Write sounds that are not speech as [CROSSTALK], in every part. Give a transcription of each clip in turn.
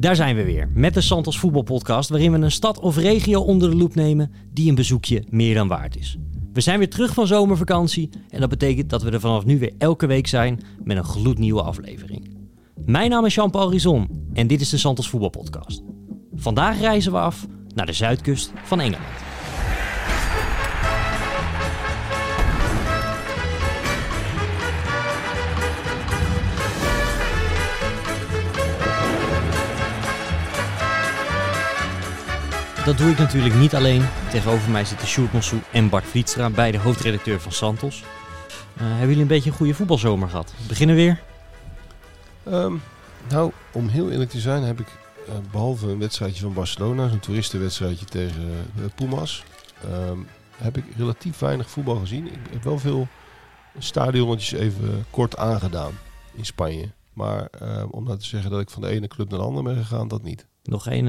Daar zijn we weer met de Santos Voetbalpodcast, waarin we een stad of regio onder de loep nemen die een bezoekje meer dan waard is. We zijn weer terug van zomervakantie en dat betekent dat we er vanaf nu weer elke week zijn met een gloednieuwe aflevering. Mijn naam is Jean-Paul Rizon en dit is de Santos Voetbalpodcast. Vandaag reizen we af naar de zuidkust van Engeland. Dat doe ik natuurlijk niet alleen. Tegenover mij zitten Sjoerd Mossou en Bart Vlietstra, beide hoofdredacteur van Santos. Uh, hebben jullie een beetje een goede voetbalzomer gehad? We beginnen weer? Um, nou, om heel eerlijk te zijn heb ik uh, behalve een wedstrijdje van Barcelona, zo'n toeristenwedstrijdje tegen uh, Pumas, um, heb ik relatief weinig voetbal gezien. Ik heb wel veel stadionnetjes even kort aangedaan in Spanje. Maar om nou te zeggen dat ik van de ene club naar de andere ben gegaan, dat niet. Nog geen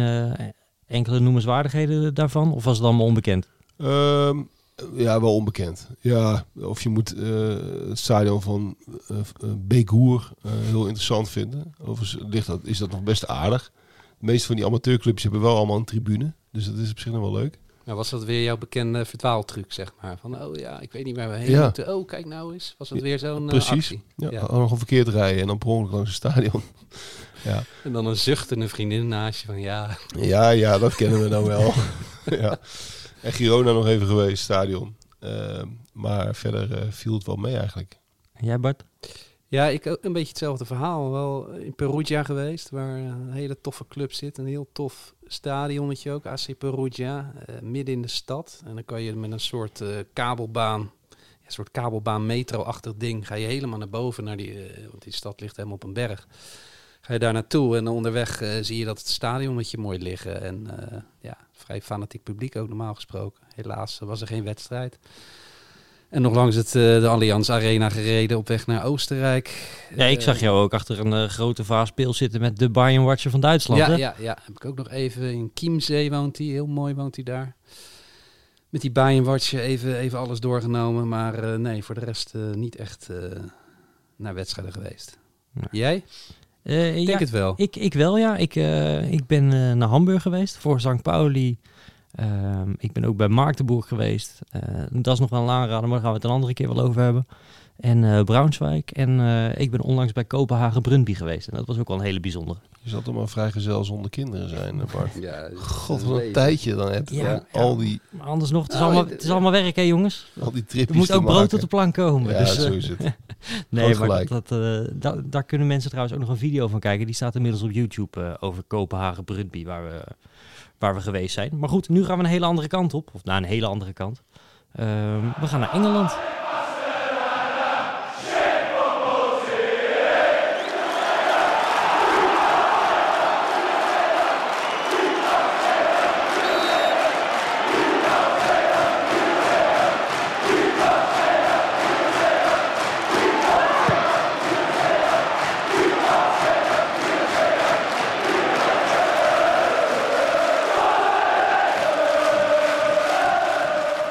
enkele noemenswaardigheden daarvan? Of was het allemaal onbekend? Um, ja, wel onbekend. Ja, of je moet uh, het stadion van uh, Beekhoer uh, heel interessant vinden. Overigens ligt dat, is dat nog best aardig. De meeste van die amateurclubs hebben wel allemaal een tribune. Dus dat is op zich nog wel leuk. Nou, was dat weer jouw bekende verdwaaltruc, zeg maar? Van, oh ja, ik weet niet waar we heen ja. moeten. Oh, kijk nou eens. Was dat weer zo'n Precies. actie? Ja, ja. nog een verkeerd rijden en dan per ongeluk langs het stadion. Ja. En dan een zuchtende vriendin naast je van, ja... Ja, ja, dat kennen we nou wel. [LAUGHS] ja. En Girona nog even geweest, stadion. Uh, maar verder uh, viel het wel mee eigenlijk. En jij Bart? Ja, ik ook een beetje hetzelfde verhaal. Wel in Perugia geweest, waar een hele toffe club zit. Een heel tof stadionnetje ook, AC Perugia, uh, midden in de stad. En dan kan je met een soort kabelbaan, een soort kabelbaan metro-achtig ding, ga je helemaal naar boven, naar die, want die stad ligt helemaal op een berg. Ga je daar naartoe en onderweg zie je dat het stadionnetje mooi liggen. En ja, vrij fanatiek publiek ook normaal gesproken. Helaas was er geen wedstrijd. En nog langs het, uh, de Allianz Arena gereden op weg naar Oostenrijk. Ja, ik zag jou ook achter een grote vaas zitten met de Bayern Watcher van Duitsland. Ja, hè? ja, ja, heb ik ook nog even in Chiemsee woont hij. Heel mooi woont hij daar. Met die Bayern Watcher even, even alles doorgenomen. Maar nee, voor de rest niet echt naar wedstrijden geweest. Jij? Uh, ik denk het wel. Ik, ik wel, ja. Ik, uh, ik ben uh, naar Hamburg geweest voor St. Pauli. Ehm, ik ben ook bij Marktenburg geweest. dat is nog wel een aanrader, maar daar gaan we het een andere keer wel over hebben. En Braunschweig. En ik ben onlangs bij Kopenhagen Brunby geweest. En dat was ook wel een hele bijzondere. Je zat toch maar vrijgezel zonder kinderen zijn, Bart. [LAUGHS] ja, God, wat een tijdje dan heb je. Ja, ja. Al die... Maar anders nog, het is, allemaal, het is allemaal werk, hè jongens? Al die tripjes Er moet ook brood op de plank komen. Ja, dus, zo is het. [LAUGHS] nee, maar dat, dat, uh, da daar kunnen mensen trouwens ook nog een video van kijken. Die staat inmiddels op YouTube uh, over Kopenhagen Brunby, waar we, waar we geweest zijn. Maar goed, nu gaan we een hele andere kant op. Of naar een hele andere kant. Uh, we gaan naar Engeland.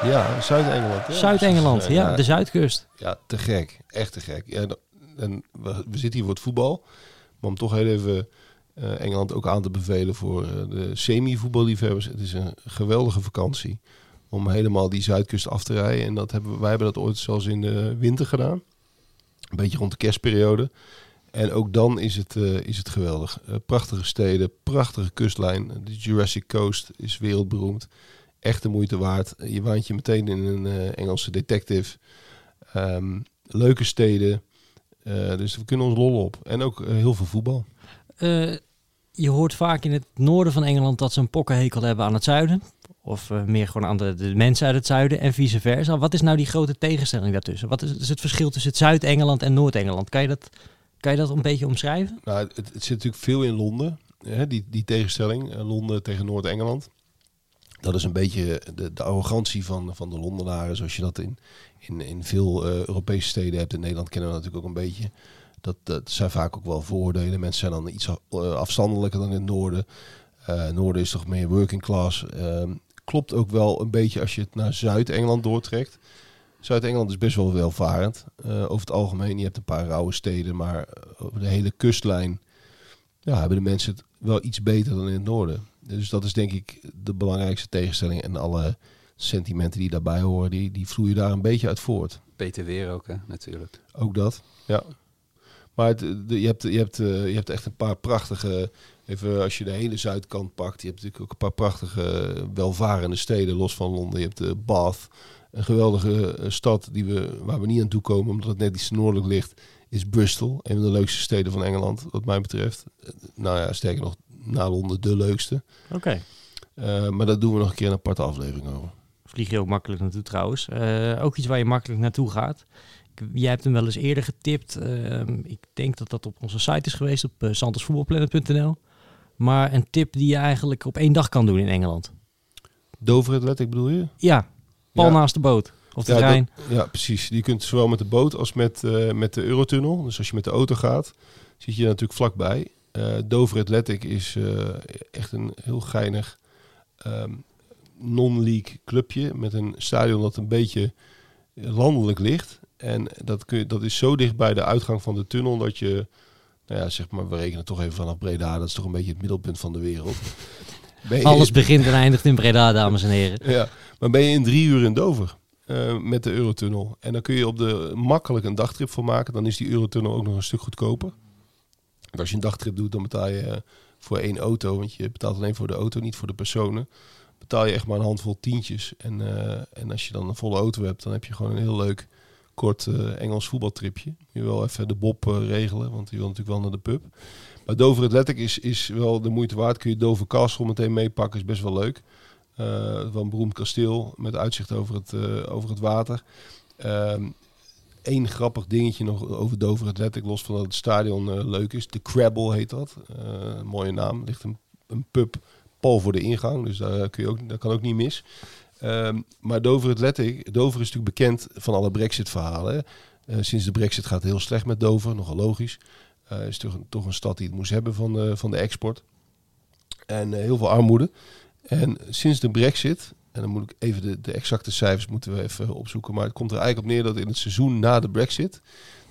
Ja, Zuid-Engeland. Ja. Zuid-Engeland, ja, ja, de zuidkust. Ja, te gek. Echt te gek. Ja, en we, we zitten hier voor het voetbal. Maar om toch heel even uh, Engeland ook aan te bevelen voor uh, de semi-voetballiefhebbers. Het is een geweldige vakantie om helemaal die zuidkust af te rijden. En dat hebben, wij hebben dat ooit zelfs in de winter gedaan. Een beetje rond de kerstperiode. En ook dan is het, uh, is het geweldig. prachtige steden, prachtige kustlijn. De Jurassic Coast is wereldberoemd echt de moeite waard. Je waant je meteen in een uh, Engelse detective. Um, leuke steden. Uh, dus we kunnen ons lollen op. En ook uh, heel veel voetbal. je hoort vaak in het noorden van Engeland dat ze een pokkenhekel hebben aan het zuiden. Of meer gewoon aan de, de, mensen uit het zuiden en vice versa. Wat is nou die grote tegenstelling daartussen? Wat is, is het verschil tussen het Zuid-Engeland en Noord-Engeland? Kan, je dat, kan je dat een beetje omschrijven? Nou, het, het zit natuurlijk veel in Londen. Hè, die, die tegenstelling. Londen tegen Noord-Engeland. Dat is een beetje de, de, arrogantie van, van de Londenaren, zoals je dat in, in, in veel uh, Europese steden hebt. In Nederland kennen we natuurlijk ook een beetje. Dat, dat zijn vaak ook wel vooroordelen. Mensen zijn dan iets afstandelijker dan in het noorden. Uh, noorden is toch meer working class. Uh, klopt ook wel een beetje als je het naar Zuid-Engeland doortrekt. Zuid-Engeland is best wel welvarend. Over het algemeen, je hebt een paar rauwe steden, maar over de hele kustlijn ja, hebben de mensen het wel iets beter dan in het noorden. Dus dat is denk ik de belangrijkste tegenstelling. En alle sentimenten die daarbij horen, die, die vloeien daar een beetje uit voort. Beter weer ook, hè, natuurlijk. Ook dat, ja. Maar het, de, je, hebt, je, hebt, eh, je hebt echt een paar prachtige... Even als je de hele zuidkant pakt. Je hebt natuurlijk ook een paar prachtige welvarende steden, los van Londen. Je hebt de Bath, een geweldige eh, stad die we, waar we niet aan toe komen, omdat het net iets noordelijk ligt, is Bristol. Een van de leukste steden van Engeland, wat mij betreft. Eh, Nou ja, sterker nog, na Londen de leukste. Oké. Eh, maar daar doen we nog een keer een aparte aflevering over. Vlieg je ook makkelijk naartoe trouwens. Eh, ook iets waar je makkelijk naartoe gaat. Ik- Jij hebt hem wel eens eerder getipt. Ehm, ik denk dat dat op onze site is geweest, op uh, santosvoetbalplanet.nl. Maar een tip die je eigenlijk op één dag kan doen in Engeland. Dover Athletic bedoel je? Ja, pal Ja. naast de boot. Of de Ja, trein. dat- ja, precies. Je kunt zowel met de boot als met, eh, met de Eurotunnel. Dus als je met de auto gaat, zit je natuurlijk vlakbij. Eh Dover Athletic is eh, echt een heel geinig ehm, non-league clubje. Met een stadion dat een beetje landelijk ligt. En dat, kun je, dat is zo dicht bij de uitgang van de tunnel dat je... Nou ja, zeg maar, we rekenen toch even vanaf Breda. Dat is toch een beetje het middelpunt van de wereld. [LAUGHS] Je- Alles begint en eindigt in Breda, dames en heren. ja, maar ben je in drie uur in Dover eh, met de Eurotunnel. En dan kun je op de makkelijk een dagtrip voor maken. Dan is die Eurotunnel ook nog een stuk goedkoper. Als je een dagtrip doet, dan betaal je eh, voor één auto. Want je betaalt alleen voor de auto, niet voor de personen. Betaal je echt maar een handvol tientjes. En, eh, en als je dan een volle auto hebt, dan heb je gewoon een heel leuk kort eh, Engels voetbaltripje. Je wil even de Bob regelen, want die wil natuurlijk wel naar de pub. Maar Dover Athletic is, is wel de moeite waard. Kun je Dover Castle meteen meepakken, is best wel leuk. Eh, wel beroemd kasteel met uitzicht over het, over het water. Eén grappig dingetje nog over Dover Athletic, los van dat het stadion eh, leuk is. De Crabble heet dat. Eh, mooie naam. Ligt een, een pub pal voor de ingang, dus daar, kun je ook, dat kan ook niet mis. Ehm, maar Dover Athletic, Dover is natuurlijk bekend van alle Brexit-verhalen. Eh, sinds de Brexit gaat het heel slecht met Dover, nogal logisch. Eh is toch toch een stad die het moest hebben van de, van de export. En heel veel armoede. En sinds de Brexit, en dan moet ik even de, de exacte cijfers moeten we even opzoeken, maar het komt er eigenlijk op neer dat in het seizoen na de Brexit,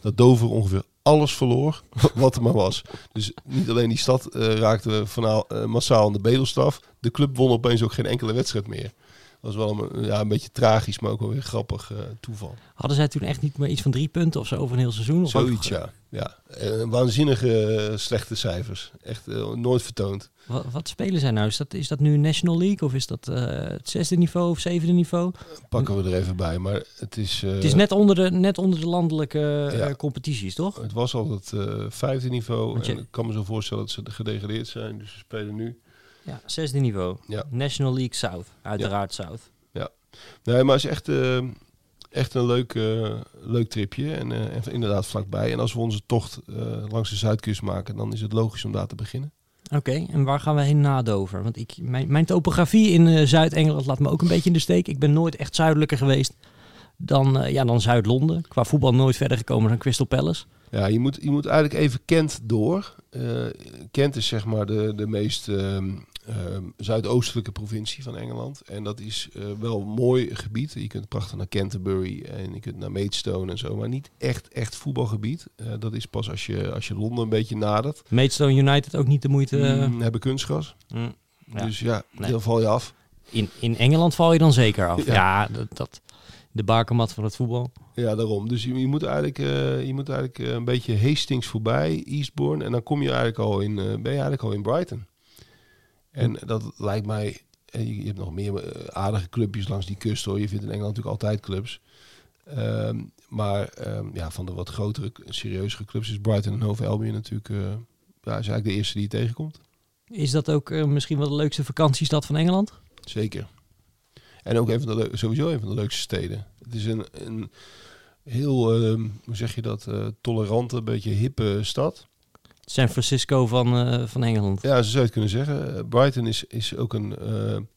dat Dover ongeveer alles verloor [LAUGHS] wat er maar was. Dus niet alleen die stad eh, raakte vanaal, eh, massaal aan de bedelstaf, de club won opeens ook geen enkele wedstrijd meer. Dat was wel een, ja, een beetje tragisch, maar ook wel weer grappig eh, toeval. Hadden zij toen echt niet meer iets van drie punten of zo over een heel seizoen? Of Zoiets, ook- ja. ja. Eh, waanzinnige eh, slechte cijfers. Echt nooit vertoond. Wat, wat spelen zij nou? Is dat, is dat nu National League of is dat het zesde niveau of zevende niveau? Pakken we er even bij. Maar het is... het is net onder de, net onder de landelijke Ja. competities, toch? Het was al het vijfde niveau. Je- En ik kan me zo voorstellen dat ze gedegradeerd zijn. Dus ze spelen nu. Ja, zesde niveau. Ja. National League South, uiteraard South. Nee, maar het is echt, eh, echt een leuk, eh, leuk tripje. En, eh, inderdaad vlakbij. En als we onze tocht langs de Zuidkust maken, dan is het logisch om daar te beginnen. Oké, en waar gaan we heen na Dover? Want ik, mijn, mijn topografie in Zuid-Engeland laat me ook een beetje in de steek. Ik ben nooit echt zuidelijker geweest dan, ja, dan Zuid-Londen. Qua voetbal nooit verder gekomen dan Crystal Palace. Ja, je moet, je moet eigenlijk even Kent door. Eh, Kent is zeg maar de, de meest ehm, ehm, zuidoostelijke provincie van Engeland. En dat is eh, wel een mooi gebied. Je kunt prachtig naar Canterbury en je kunt naar Maidstone en zo. Maar niet echt, echt voetbalgebied. Eh, dat is pas als je, als je Londen een beetje nadert. Maidstone United ook niet de moeite. Mm, hebben kunstgras. mm, ja. Dus ja, Nee. dan val je af. in, in Engeland val je dan zeker af. [LAUGHS] Ja. Ja, dat, dat, de bakermat van het voetbal. Ja, daarom. Dus je, je moet eigenlijk, eh, je moet eigenlijk eh, een beetje Hastings voorbij, Eastbourne. En dan kom je eigenlijk al in, eh, ben je eigenlijk al in Brighton. En dat lijkt mij... Je, hebt nog meer aardige clubjes langs die kust hoor. Je vindt in Engeland natuurlijk altijd clubs. Ehm, maar ehm, ja, van de wat grotere, serieuzere clubs is Brighton en Hove Albion natuurlijk... eh, ja, is eigenlijk de eerste die je tegenkomt. Is dat ook misschien wel de leukste vakantiestad van Engeland? Zeker. En ook een van de sowieso een van de leukste steden. Het is een, een heel, ehm, hoe zeg je dat, eh, tolerante, beetje hippe stad. San Francisco van, eh, van Engeland. Ja, zo zou je het kunnen zeggen. Eh, Brighton is, is ook een...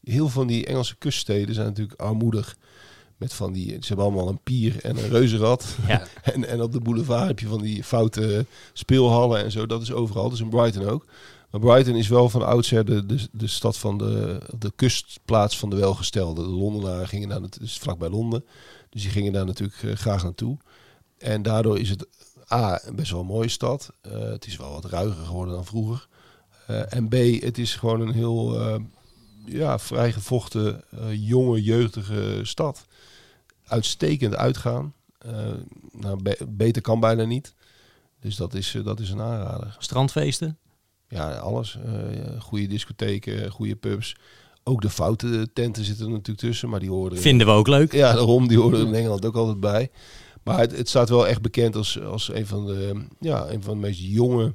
heel van die Engelse kuststeden zijn natuurlijk armoedig. Met van die... Ze hebben allemaal een pier en een reuzenrad. [LAUGHS] Ja. [LAUGHS] en, en op de boulevard heb je van die foute speelhallen en zo. Dat is overal. Dat is in Brighton ook. Brighton is wel van oudsher de, de, stad van de, de kustplaats van de welgestelde. De Londenaren gingen nat- het is vlakbij Londen. Dus die gingen daar natuurlijk eh, graag naartoe. En daardoor is het A, best wel een mooie stad. Eh, het is wel wat ruiger geworden dan vroeger. Eh, en B, het is gewoon een heel uh, ja, vrijgevochten, jonge, jeugdige stad. Uitstekend uitgaan. nou, be beter kan bijna niet. Dus dat is, dat is een aanrader. Strandfeesten? Ja, alles. goede discotheken, goede pubs. Ook de foute tenten zitten er natuurlijk tussen, maar die horen... Vinden we ook leuk. Ja, daarom. Die horen in Engeland ook altijd bij. Maar het, het, staat wel echt bekend als, als een, van de, ja, een van de meest jonge,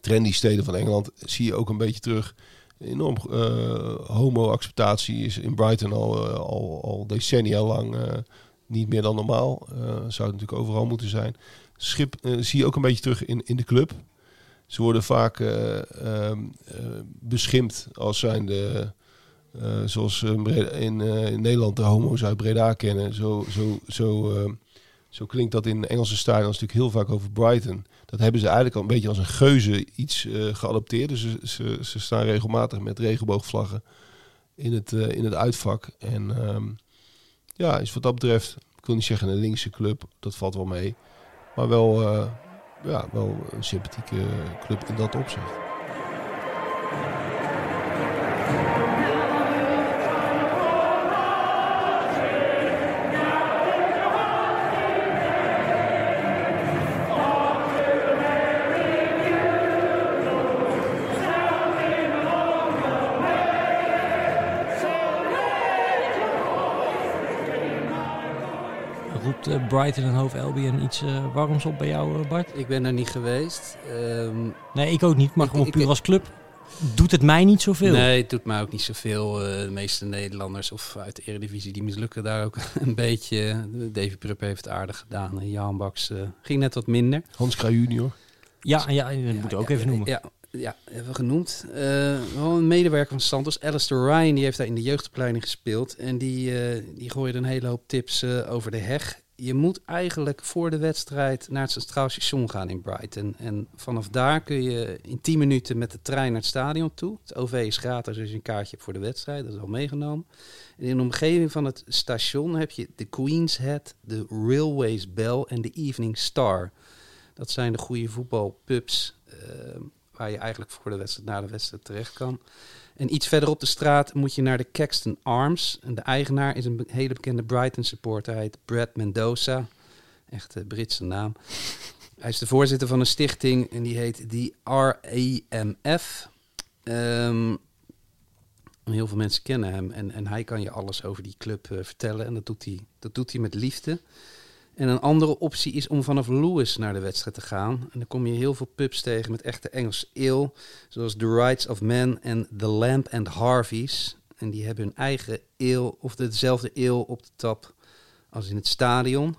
trendy steden van Engeland. Zie je ook een beetje terug. Enorm uh, homo-acceptatie is in Brighton al, uh, al, al decennia lang uh, niet meer dan normaal. zou het natuurlijk overal moeten zijn. Schip zie je ook een beetje terug in, in de club. Ze worden vaak ehm, beschimpt als zijn de zoals in, in, Nederland de homo's uit Breda kennen. Zo, zo, zo zo klinkt dat in Engelse stadions natuurlijk heel vaak over Brighton. Dat hebben ze eigenlijk al een beetje als een geuze iets uh, geadopteerd. Dus ze, ze, staan regelmatig met regenboogvlaggen in het, uh, in het uitvak. En um, ja, is wat dat betreft, ik wil niet zeggen een linkse club, dat valt wel mee. Maar wel, uh, ja, wel een sympathieke club in dat opzicht. Roept Brighton en Hove Albion iets uh, warms op bij jou, Bart? Ik ben er niet geweest. Um, nee, ik ook niet. Maar ik, gewoon ik, puur als club doet het mij niet zoveel. Nee, het doet mij ook niet zoveel. Uh, de meeste Nederlanders of uit de Eredivisie, die mislukken daar ook [LAUGHS] een beetje. Davy Prupp heeft het aardig gedaan. Jan Baks uh, ging net wat minder. Hans Kraaij junior. Ja, ja, dat moet ik ook even noemen. Ja, ja, hebben we genoemd. Uh, wel een medewerker van Santos, Alistair Ryan, die heeft daar in de jeugdopleiding gespeeld. En die, uh, die gooide een hele hoop tips uh, over de heg je moet eigenlijk voor de wedstrijd naar het Centraal Station gaan in Brighton. En vanaf daar kun je in 10 minuten met de trein naar het stadion toe. Het OV is gratis als je een kaartje hebt voor de wedstrijd. Dat is al meegenomen. En in de omgeving van het station heb je de Queen's Head, de Railways Bell en de Evening Star. Dat zijn de goede voetbalpubs uh, waar je eigenlijk voor de wedstrijd, na de wedstrijd terecht kan. En iets verder op de straat moet je naar de Caxton Arms. En de eigenaar is een hele bekende Brighton supporter. Hij heet Brad Mendoza. Echt een Britse naam. [LAUGHS] Hij is de voorzitter van een stichting en die heet die RAMF. Um, heel veel mensen kennen hem en, en hij kan je alles over die club uh, vertellen. En dat doet, hij, dat doet hij met liefde. En een andere optie is om vanaf Lewis naar de wedstrijd te gaan. En dan kom je heel veel pubs tegen met echte Engels ale. Zoals The Rights of Man en The Lamp and Harvey's. En die hebben hun eigen ale of dezelfde ale op de tap als in het stadion.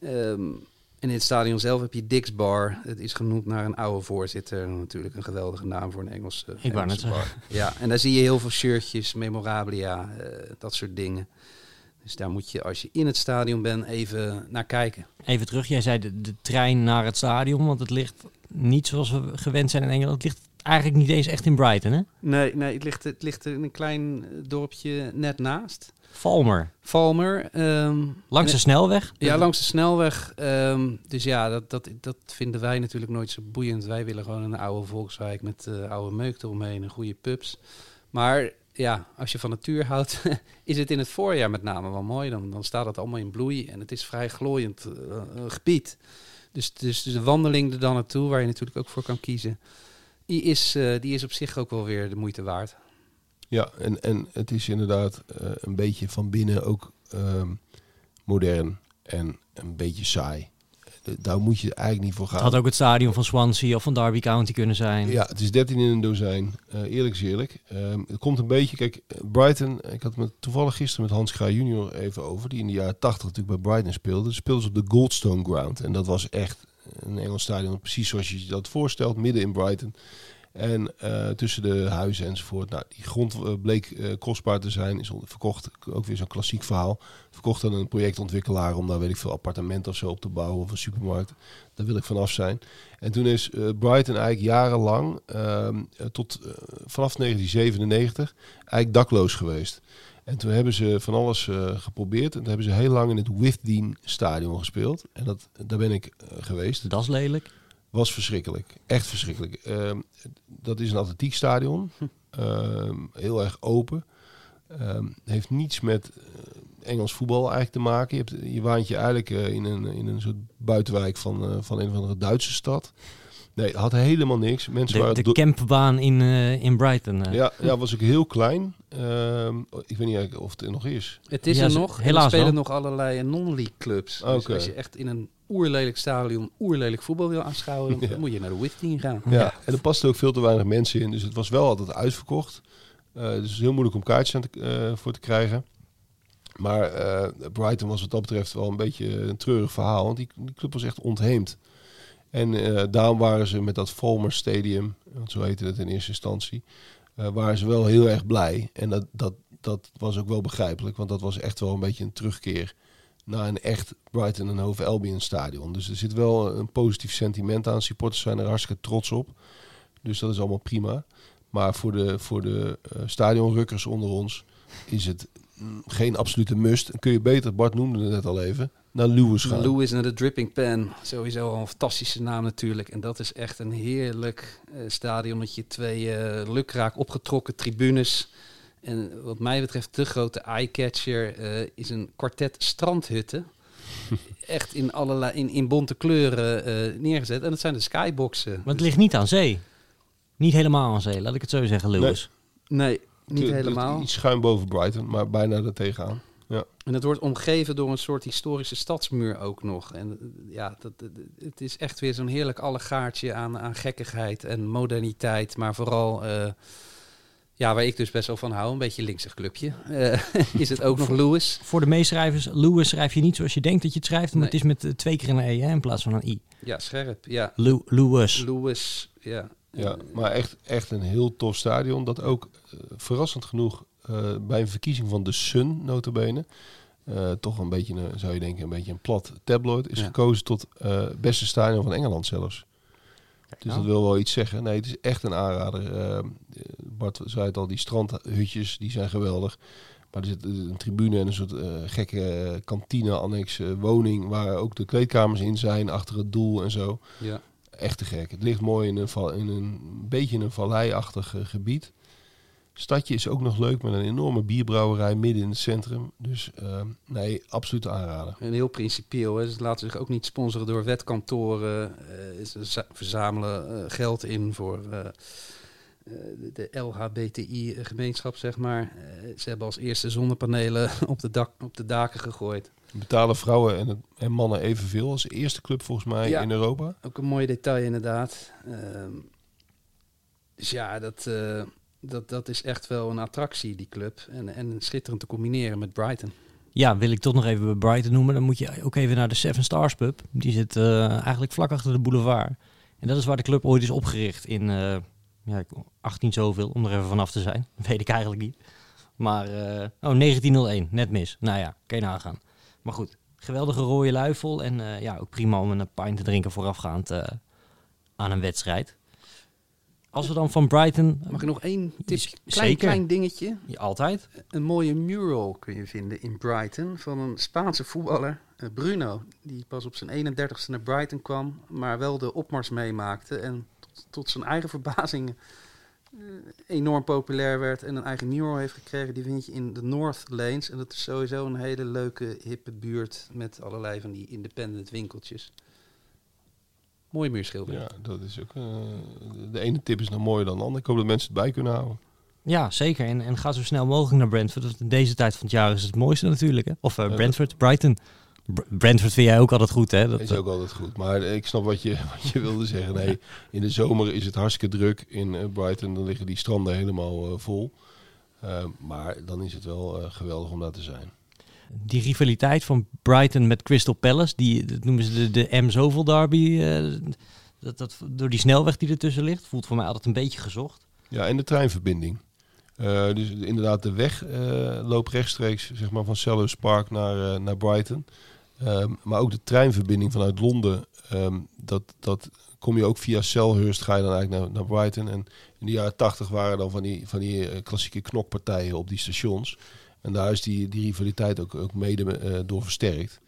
Um, en in het stadion zelf heb je Dick's Bar. Het is genoemd naar een oude voorzitter. Natuurlijk een geweldige naam voor een Engelse, Ik wou net bar. Ja, en daar zie je heel veel shirtjes, memorabilia, uh, dat soort dingen. Dus daar moet je, als je in het stadion bent, even naar kijken. Even terug, jij zei de, de trein naar het stadion, want het ligt niet zoals we gewend zijn in Engeland. Het ligt eigenlijk niet eens echt in Brighton, hè? Nee, nee het, ligt, het ligt in een klein dorpje net naast. Valmer. Valmer. Ehm, langs de snelweg? Ja, langs de snelweg. Um, dus ja, dat, dat, dat vinden wij natuurlijk nooit zo boeiend. Wij willen gewoon een oude volkswijk met uh, oude meuk eromheen en goede pubs. Maar ja, als je van natuur houdt, [LAUGHS] is het in het voorjaar met name wel mooi. Dan, dan staat het allemaal in bloei en het is vrij glooiend uh, gebied. Dus, dus, dus, de wandeling er dan naartoe, waar je natuurlijk ook voor kan kiezen, die is, uh, die is op zich ook wel weer de moeite waard. Ja, en, en het is inderdaad een beetje van binnen ook um, modern en een beetje saai daar moet je eigenlijk niet voor gaan. Het had ook het stadion van Swansea of van Derby County kunnen zijn. Ja, het is 13 in een dozijn. Uh, eerlijk is eerlijk. Um, het komt een beetje, kijk, Brighton, ik had het toevallig gisteren met Hans Kraaij junior even over, die in de jaren 80 natuurlijk bij Brighton speelde. Speelde ze op de Goldstone Ground. En dat was echt een Engels stadion, precies zoals je je dat voorstelt, midden in Brighton. En uh, tussen de huizen enzovoort. Nou, die grond uh, bleek uh, kostbaar te zijn. Is verkocht, ook weer zo'n klassiek verhaal. Verkocht aan een projectontwikkelaar om daar weet ik veel appartementen of zo op te bouwen. Of een supermarkt. Daar wil ik vanaf zijn. En toen is Brighton eigenlijk jarenlang, ehm, tot vanaf 1997, eigenlijk dakloos geweest. En toen hebben ze van alles geprobeerd. En toen hebben ze heel lang in het Withdean stadion gespeeld. En dat, daar ben ik geweest. Dat is lelijk. Was verschrikkelijk. Echt verschrikkelijk. Ehm, dat is een atletiekstadion. Ehm, heel erg open. Ehm, heeft niets met eh, Engels voetbal eigenlijk te maken. Je, hebt, je waant je eigenlijk eh, in, een, in een soort buitenwijk van, eh, van een of andere Duitse stad. Nee, had helemaal niks. Mensen De, waren de campbaan in, eh, in Brighton. eh. ja, ja, was ook heel klein. Ehm, ik weet niet eigenlijk of het er nog is. Het is Ja, er nog. helaas er spelen wel. nog allerlei non-league clubs. Dus als je echt in een oerlelijk stadion oerlelijk voetbal wil aanschouwen, dan Ja. moet je naar de Withing gaan. Ja. en er pasten ook veel te weinig mensen in. Dus het was wel altijd uitverkocht. Eh, dus het is heel moeilijk om kaartjes aan te, eh, voor te krijgen. Maar eh, Brighton was wat dat betreft wel een beetje een treurig verhaal. Want die, die club was echt ontheemd. En eh, daarom waren ze met dat Fulmer Stadium, want zo heette het in eerste instantie, eh, waren ze wel heel erg blij. En dat, dat, dat was ook wel begrijpelijk, want dat was echt wel een beetje een terugkeer naar een echt Brighton en Hove Albion stadion. Dus er zit wel een positief sentiment aan. Supporters zijn er hartstikke trots op. Dus dat is allemaal prima. Maar voor de, voor de eh, stadionrukkers onder ons is het mm, geen absolute must. Kun je beter, Bart noemde het net al even, naar Lewis gaan. Lewis en de Dripping Pen. Sowieso al een fantastische naam natuurlijk. En dat is echt een heerlijk eh stadionnetje. Twee eh lukraak opgetrokken tribunes. En wat mij betreft de grote eyecatcher eh is een kwartet strandhutten. [LAUGHS] echt in, allerlei, in, in bonte kleuren eh, neergezet. En dat zijn de skyboxen. Maar het ligt niet aan zee. Niet helemaal aan zee, laat ik het zo zeggen, Lewis. Nee, niet Het- het- helemaal. Iets schuin boven Brighton, maar bijna er tegenaan. Ja. En het wordt omgeven door een soort historische stadsmuur ook nog. En eh, ja, dat, dat- het is echt weer zo'n heerlijk allegaartje aan, aan gekkigheid en moderniteit. Maar vooral, eh, ja, waar ik dus best wel van hou, een beetje linksig clubje, eh, [LAUGHS] is het ook nog Lewis. Voor de meeschrijvers, Lewis schrijf je niet zoals je denkt dat je het schrijft, maar Nee. het is met eh, twee keer een E hè, in plaats van een I. Ja, scherp. Ja, Lew- Lewis. Lewis, ja. Ja, maar echt, echt een heel tof stadion. Dat ook eh, verrassend genoeg eh, bij een verkiezing van de Sun, notabene, eh, toch een beetje, een, zou je denken, een beetje een plat tabloid, is Ja. gekozen tot eh, beste stadion van Engeland zelfs. Dus nou. dat wil wel iets zeggen. Nee, het is echt een aanrader. Eh, Bart zei het al, die strandhutjes, die zijn geweldig. Maar er zit een tribune en een soort gekke kantine-annex eh, woning... waar ook de kleedkamers in zijn, achter het doel en zo ja. echt te gek. Het ligt mooi in een, val- in een beetje in een valleiachtig gebied. Stadje is ook nog leuk met een enorme bierbrouwerij midden in het centrum. Dus eh, nee, absoluut aanraden. En heel principieel. Hè. Ze laten zich ook niet sponsoren door wetkantoren. Eh, ze za- verzamelen eh, geld in voor eh, de- LHBTI-gemeenschap, zeg maar. Ze hebben als eerste zonnepanelen [LAUGHS] op de, dak, op de daken gegooid. Betalen vrouwen en, en mannen evenveel als eerste club volgens mij Ja. in Europa. Ook een mooi detail inderdaad. Ehm, dus ja, dat, dat, dat is echt wel een attractie, die club. En, en schitterend te combineren met Brighton. Ja, wil ik toch nog even bij Brighton noemen. Dan moet je ook even naar de Seven Stars Pub. Die zit eh, eigenlijk vlak achter de boulevard. En dat is waar de club ooit is opgericht in eh, ja, 18 zoveel, om er even vanaf te zijn. [LAUGHS] Weet ik eigenlijk niet. Maar, eh, oh, 1901, net mis. Nou ja, kan je nagaan. Maar goed, geweldige rode luifel. En ja, ook prima om een pint te drinken voorafgaand aan een wedstrijd. Als we dan van Brighton... Mag ik nog één tip? Z- Klein, klein dingetje. Ja, altijd. Een mooie mural kun je vinden in Brighton van een Spaanse voetballer, eh, Bruno. Die pas op zijn 31ste naar Brighton kwam, maar wel de opmars meemaakte. En tot, tot zijn eigen verbazing eh, enorm populair werd en een eigen mural heeft gekregen. Die vind je in de North Lanes. En dat is sowieso een hele leuke, hippe buurt met allerlei van die independent winkeltjes. Mooie muurschildering. Ja, dat is ook. eh, de ene tip is nog mooier dan de andere. Ik hoop dat mensen het bij kunnen houden. Ja, zeker. En, en ga zo snel mogelijk naar Brentford. Want in deze tijd van het jaar is het mooiste natuurlijk. Hè? Of eh, Ja, Brentford, Brighton. Br- Brentford vind jij ook altijd goed, hè? Dat, Dat is ook altijd goed. Maar ik snap wat je, [LAUGHS] wat je wilde zeggen. Nee, [LAUGHS] in de zomer is het hartstikke druk in eh, Brighton. Dan liggen die stranden helemaal eh, vol. Eh, maar dan is het wel eh, geweldig om daar te zijn. Die rivaliteit van Brighton met Crystal Palace, die dat noemen ze de, de M zoveel derby. eh, dat, dat, door die snelweg die ertussen ligt, voelt voor mij altijd een beetje gezocht. Ja, en de treinverbinding. Eh, dus inderdaad, de weg eh, loopt rechtstreeks zeg maar, van Selhurst Park naar, naar Brighton. Ehm, maar ook de treinverbinding vanuit Londen, ehm, dat, dat kom je ook via Selhurst, ga je dan eigenlijk naar, naar Brighton. En in de jaren tachtig waren dan van die, van die klassieke knokpartijen op die stations. En daar is die, die rivaliteit ook, ook mede eh, door versterkt.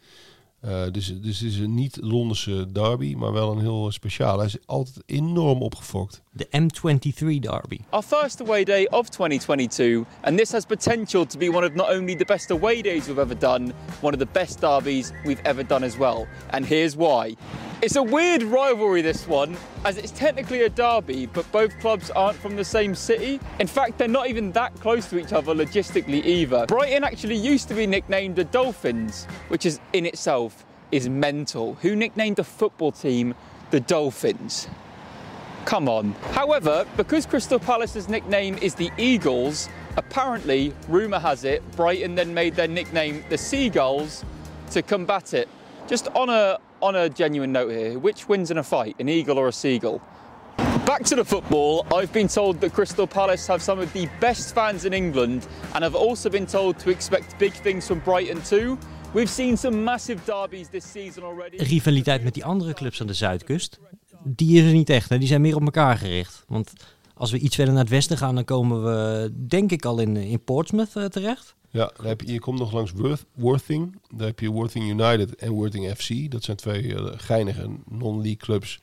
Uh, dus, dus het is een niet-Londense derby, maar wel een heel speciaal. Hij is altijd enorm opgefokt. De M23 derby. Our first away day of 2022, and this has potential to be one of not only the best away days we've ever done, one of the best derbies we've ever done as well. And here's why. It's a weird rivalry, this one, as it's technically a derby, but both clubs aren't from the same city. In fact, they're not even that close to each other logistically either. Brighton actually used to be nicknamed the Dolphins, which is in itself is mental. Who nicknamed a football team the Dolphins? Come on. However, because Crystal Palace's nickname is the Eagles, apparently, rumour has it, Brighton then made their nickname the Seagulls to combat it. Just on a on a genuine note here, which wins in a fight, an eagle or a seagull? Back to the football. I've been told that Crystal Palace have some of the best fans in England, and I've also been told to expect big things from Brighton too. We've seen some massive derbies this season already. Rivaliteit met die andere clubs aan de zuidkust, die is er niet echt. Hè? Die zijn meer op elkaar gericht. Want als we iets verder naar het westen gaan, dan komen we denk ik al in, in Portsmouth uh, terecht. Ja, heb je, komt nog langs Worth, Worthing. Daar heb je Worthing United en Worthing FC. Dat zijn twee uh, geinige non-league clubs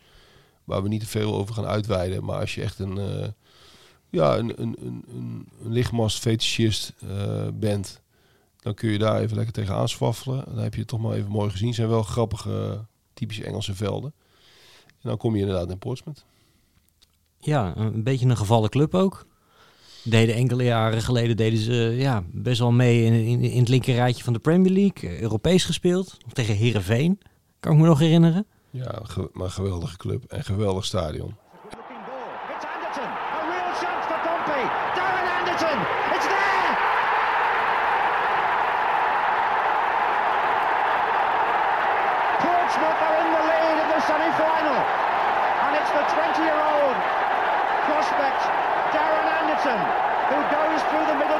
waar we niet te veel over gaan uitweiden. Maar als je echt een, uh, ja, een, een, een, lichtmast fetischist uh, bent, dan kun je daar even lekker tegen aanswaffelen. Dan heb je het toch maar even mooi gezien. Het zijn wel grappige, typische Engelse velden. En dan kom je inderdaad in Portsmouth. Ja, een beetje een gevallen club ook deden enkele jaren geleden deden ze ja, best wel mee in, in, in het linkerrijtje van de Premier League. Eh, Europees gespeeld. Tegen Herenveen. Kan ik me nog herinneren. Ja, maar geweldige club en geweldig stadion. Portsmouth are in the lead in the semi-final. And it's the 20-year-old prospect Darren Anderson who goes through the middle to score. Barnes is the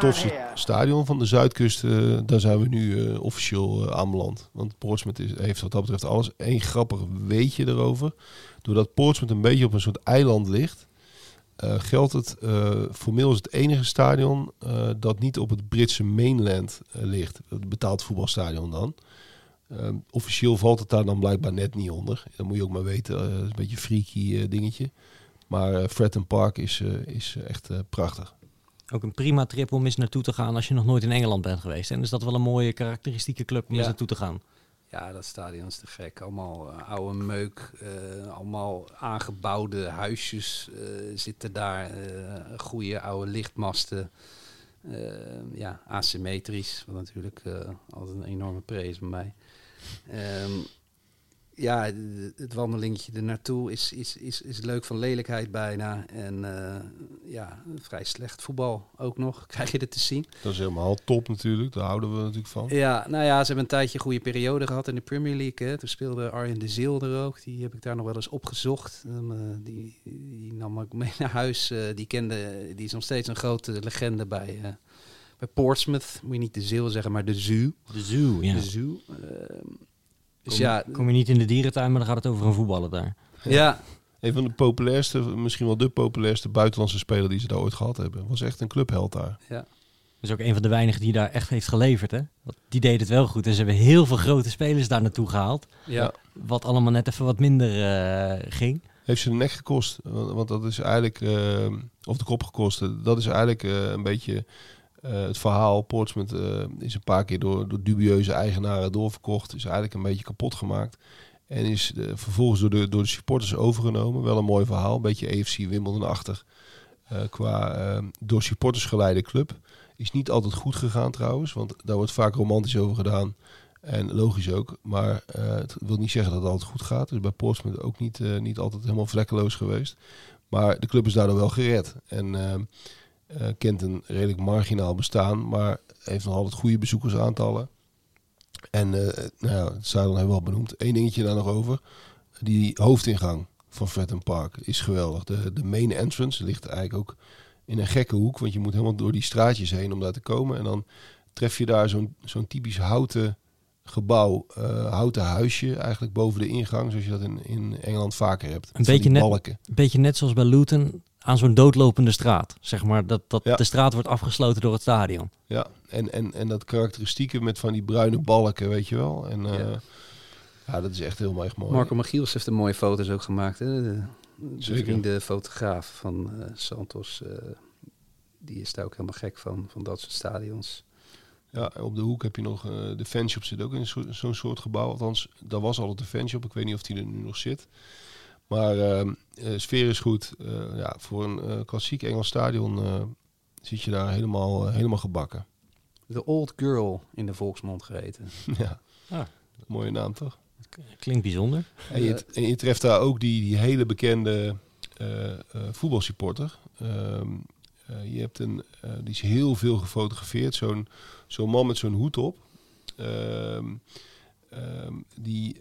tofste here. stadion van de Zuidkust, uh, daar zijn we nu uh, officieel uh, aanbeland. Want Portsmouth is, heeft wat dat betreft alles. Eén grappig weetje erover. Doordat Portsmouth een beetje op een soort eiland ligt, geldt het formeel is het enige stadion dat niet op het Britse mainland ligt. Het betaald voetbalstadion dan. Officieel valt het daar dan blijkbaar net niet onder. Dat moet je ook maar weten. Uh, een beetje een freaky dingetje. Maar uh, Fratton Park is, is echt prachtig. Ook een prima trip om eens naartoe te gaan als je nog nooit in Engeland bent geweest. En is dat wel een mooie karakteristieke club om ja. eens naartoe te gaan. Ja, dat stadion is te gek. Allemaal oude meuk, allemaal aangebouwde huisjes zitten daar. goede oude lichtmasten. ja, asymmetrisch, wat natuurlijk altijd een enorme prees bij mij. Um, ja, het wandelingetje er naartoe is, is, is, is leuk van lelijkheid bijna. En uh, ja, vrij slecht voetbal ook nog, [LAUGHS] krijg je dit te zien. Dat is helemaal top natuurlijk, daar houden we natuurlijk van. Ja, nou ja, ze hebben een tijdje een goede periode gehad in de Premier League. Hè. Toen speelde Arjen de Zeel er ook, die heb ik daar nog wel eens opgezocht. Um, uh, die, die nam ik mee naar huis. Uh, die kende, die is nog steeds een grote legende bij bij Portsmouth, moet je niet de Zeel zeggen, maar de Zoo. De Zoo, ja. De Zoo. Uh, dus kom, ja, kom je niet in de dierentuin, maar dan gaat het over een voetballer daar. Ja. Een van de populairste, misschien wel de populairste buitenlandse speler die ze daar ooit gehad hebben. Was echt een clubheld daar. Ja. Dat is ook een van de weinigen die daar echt heeft geleverd. Hè? Want die deed het wel goed. En ze hebben heel veel grote spelers daar naartoe gehaald. Ja. Wat allemaal net even wat minder uh, ging. Heeft ze de nek gekost. Want, want dat is eigenlijk, uh, of de kop gekost. Dat is eigenlijk uh, een beetje het verhaal Portsmouth uh, is een paar keer door, door dubieuze eigenaren doorverkocht. Is eigenlijk een beetje kapot gemaakt. En is uh, vervolgens door de, door de supporters overgenomen. Wel een mooi verhaal. Een beetje AFC Wimbledon-achtig. qua door supporters geleide club. Is niet altijd goed gegaan trouwens. Want daar wordt vaak romantisch over gedaan. En logisch ook. Maar het wil niet zeggen dat het altijd goed gaat. Dus bij Portsmouth ook niet, niet altijd helemaal vlekkeloos geweest. Maar de club is daardoor wel gered. En uh, kent een redelijk marginaal bestaan, maar heeft nog altijd goede bezoekersaantallen. En uh, nou ja, het stadion hebben we al benoemd. Eén dingetje daar nog over. Die hoofdingang van Fratton Park is geweldig. De, de main entrance ligt eigenlijk ook in een gekke hoek, want je moet helemaal door die straatjes heen om daar te komen. En dan tref je daar zo'n zo'n typisch houten gebouw, uh, houten huisje, eigenlijk boven de ingang, zoals je dat in, in Engeland vaker hebt. Een beetje, net, een beetje net zoals bij Luton aan zo'n doodlopende straat. Zeg maar dat, dat Ja. de straat wordt afgesloten door het stadion. Ja, en, en, en dat karakteristieke met van die bruine balken, weet je wel. En eh, Ja. ja. dat is echt heel erg mooi. Marco Magiels heeft er mooie foto's ook gemaakt. Hè? De, de Zeker. vrienden fotograaf van eh, Santos. eh, die is daar ook helemaal gek van, van dat soort stadions. Ja, op de hoek heb je nog, eh, de fanshop zit ook in zo- zo'n soort gebouw. Althans, daar was altijd de fanshop. Ik weet niet of die er nu nog zit. Maar ehm, eh, sfeer is goed. Eh, ja, voor een eh, klassiek Engels stadion eh, zit je daar helemaal, helemaal gebakken. The Old Girl in de volksmond gereten. [LAUGHS] ja, Ah. mooie naam toch? Klinkt bijzonder. En je, en je treft daar ook die, die hele bekende eh, eh, voetbalsupporter. Ehm, eh, je hebt een, eh, die is heel veel gefotografeerd. Zo'n zo'n man met zo'n hoed op. Ehm, ehm, die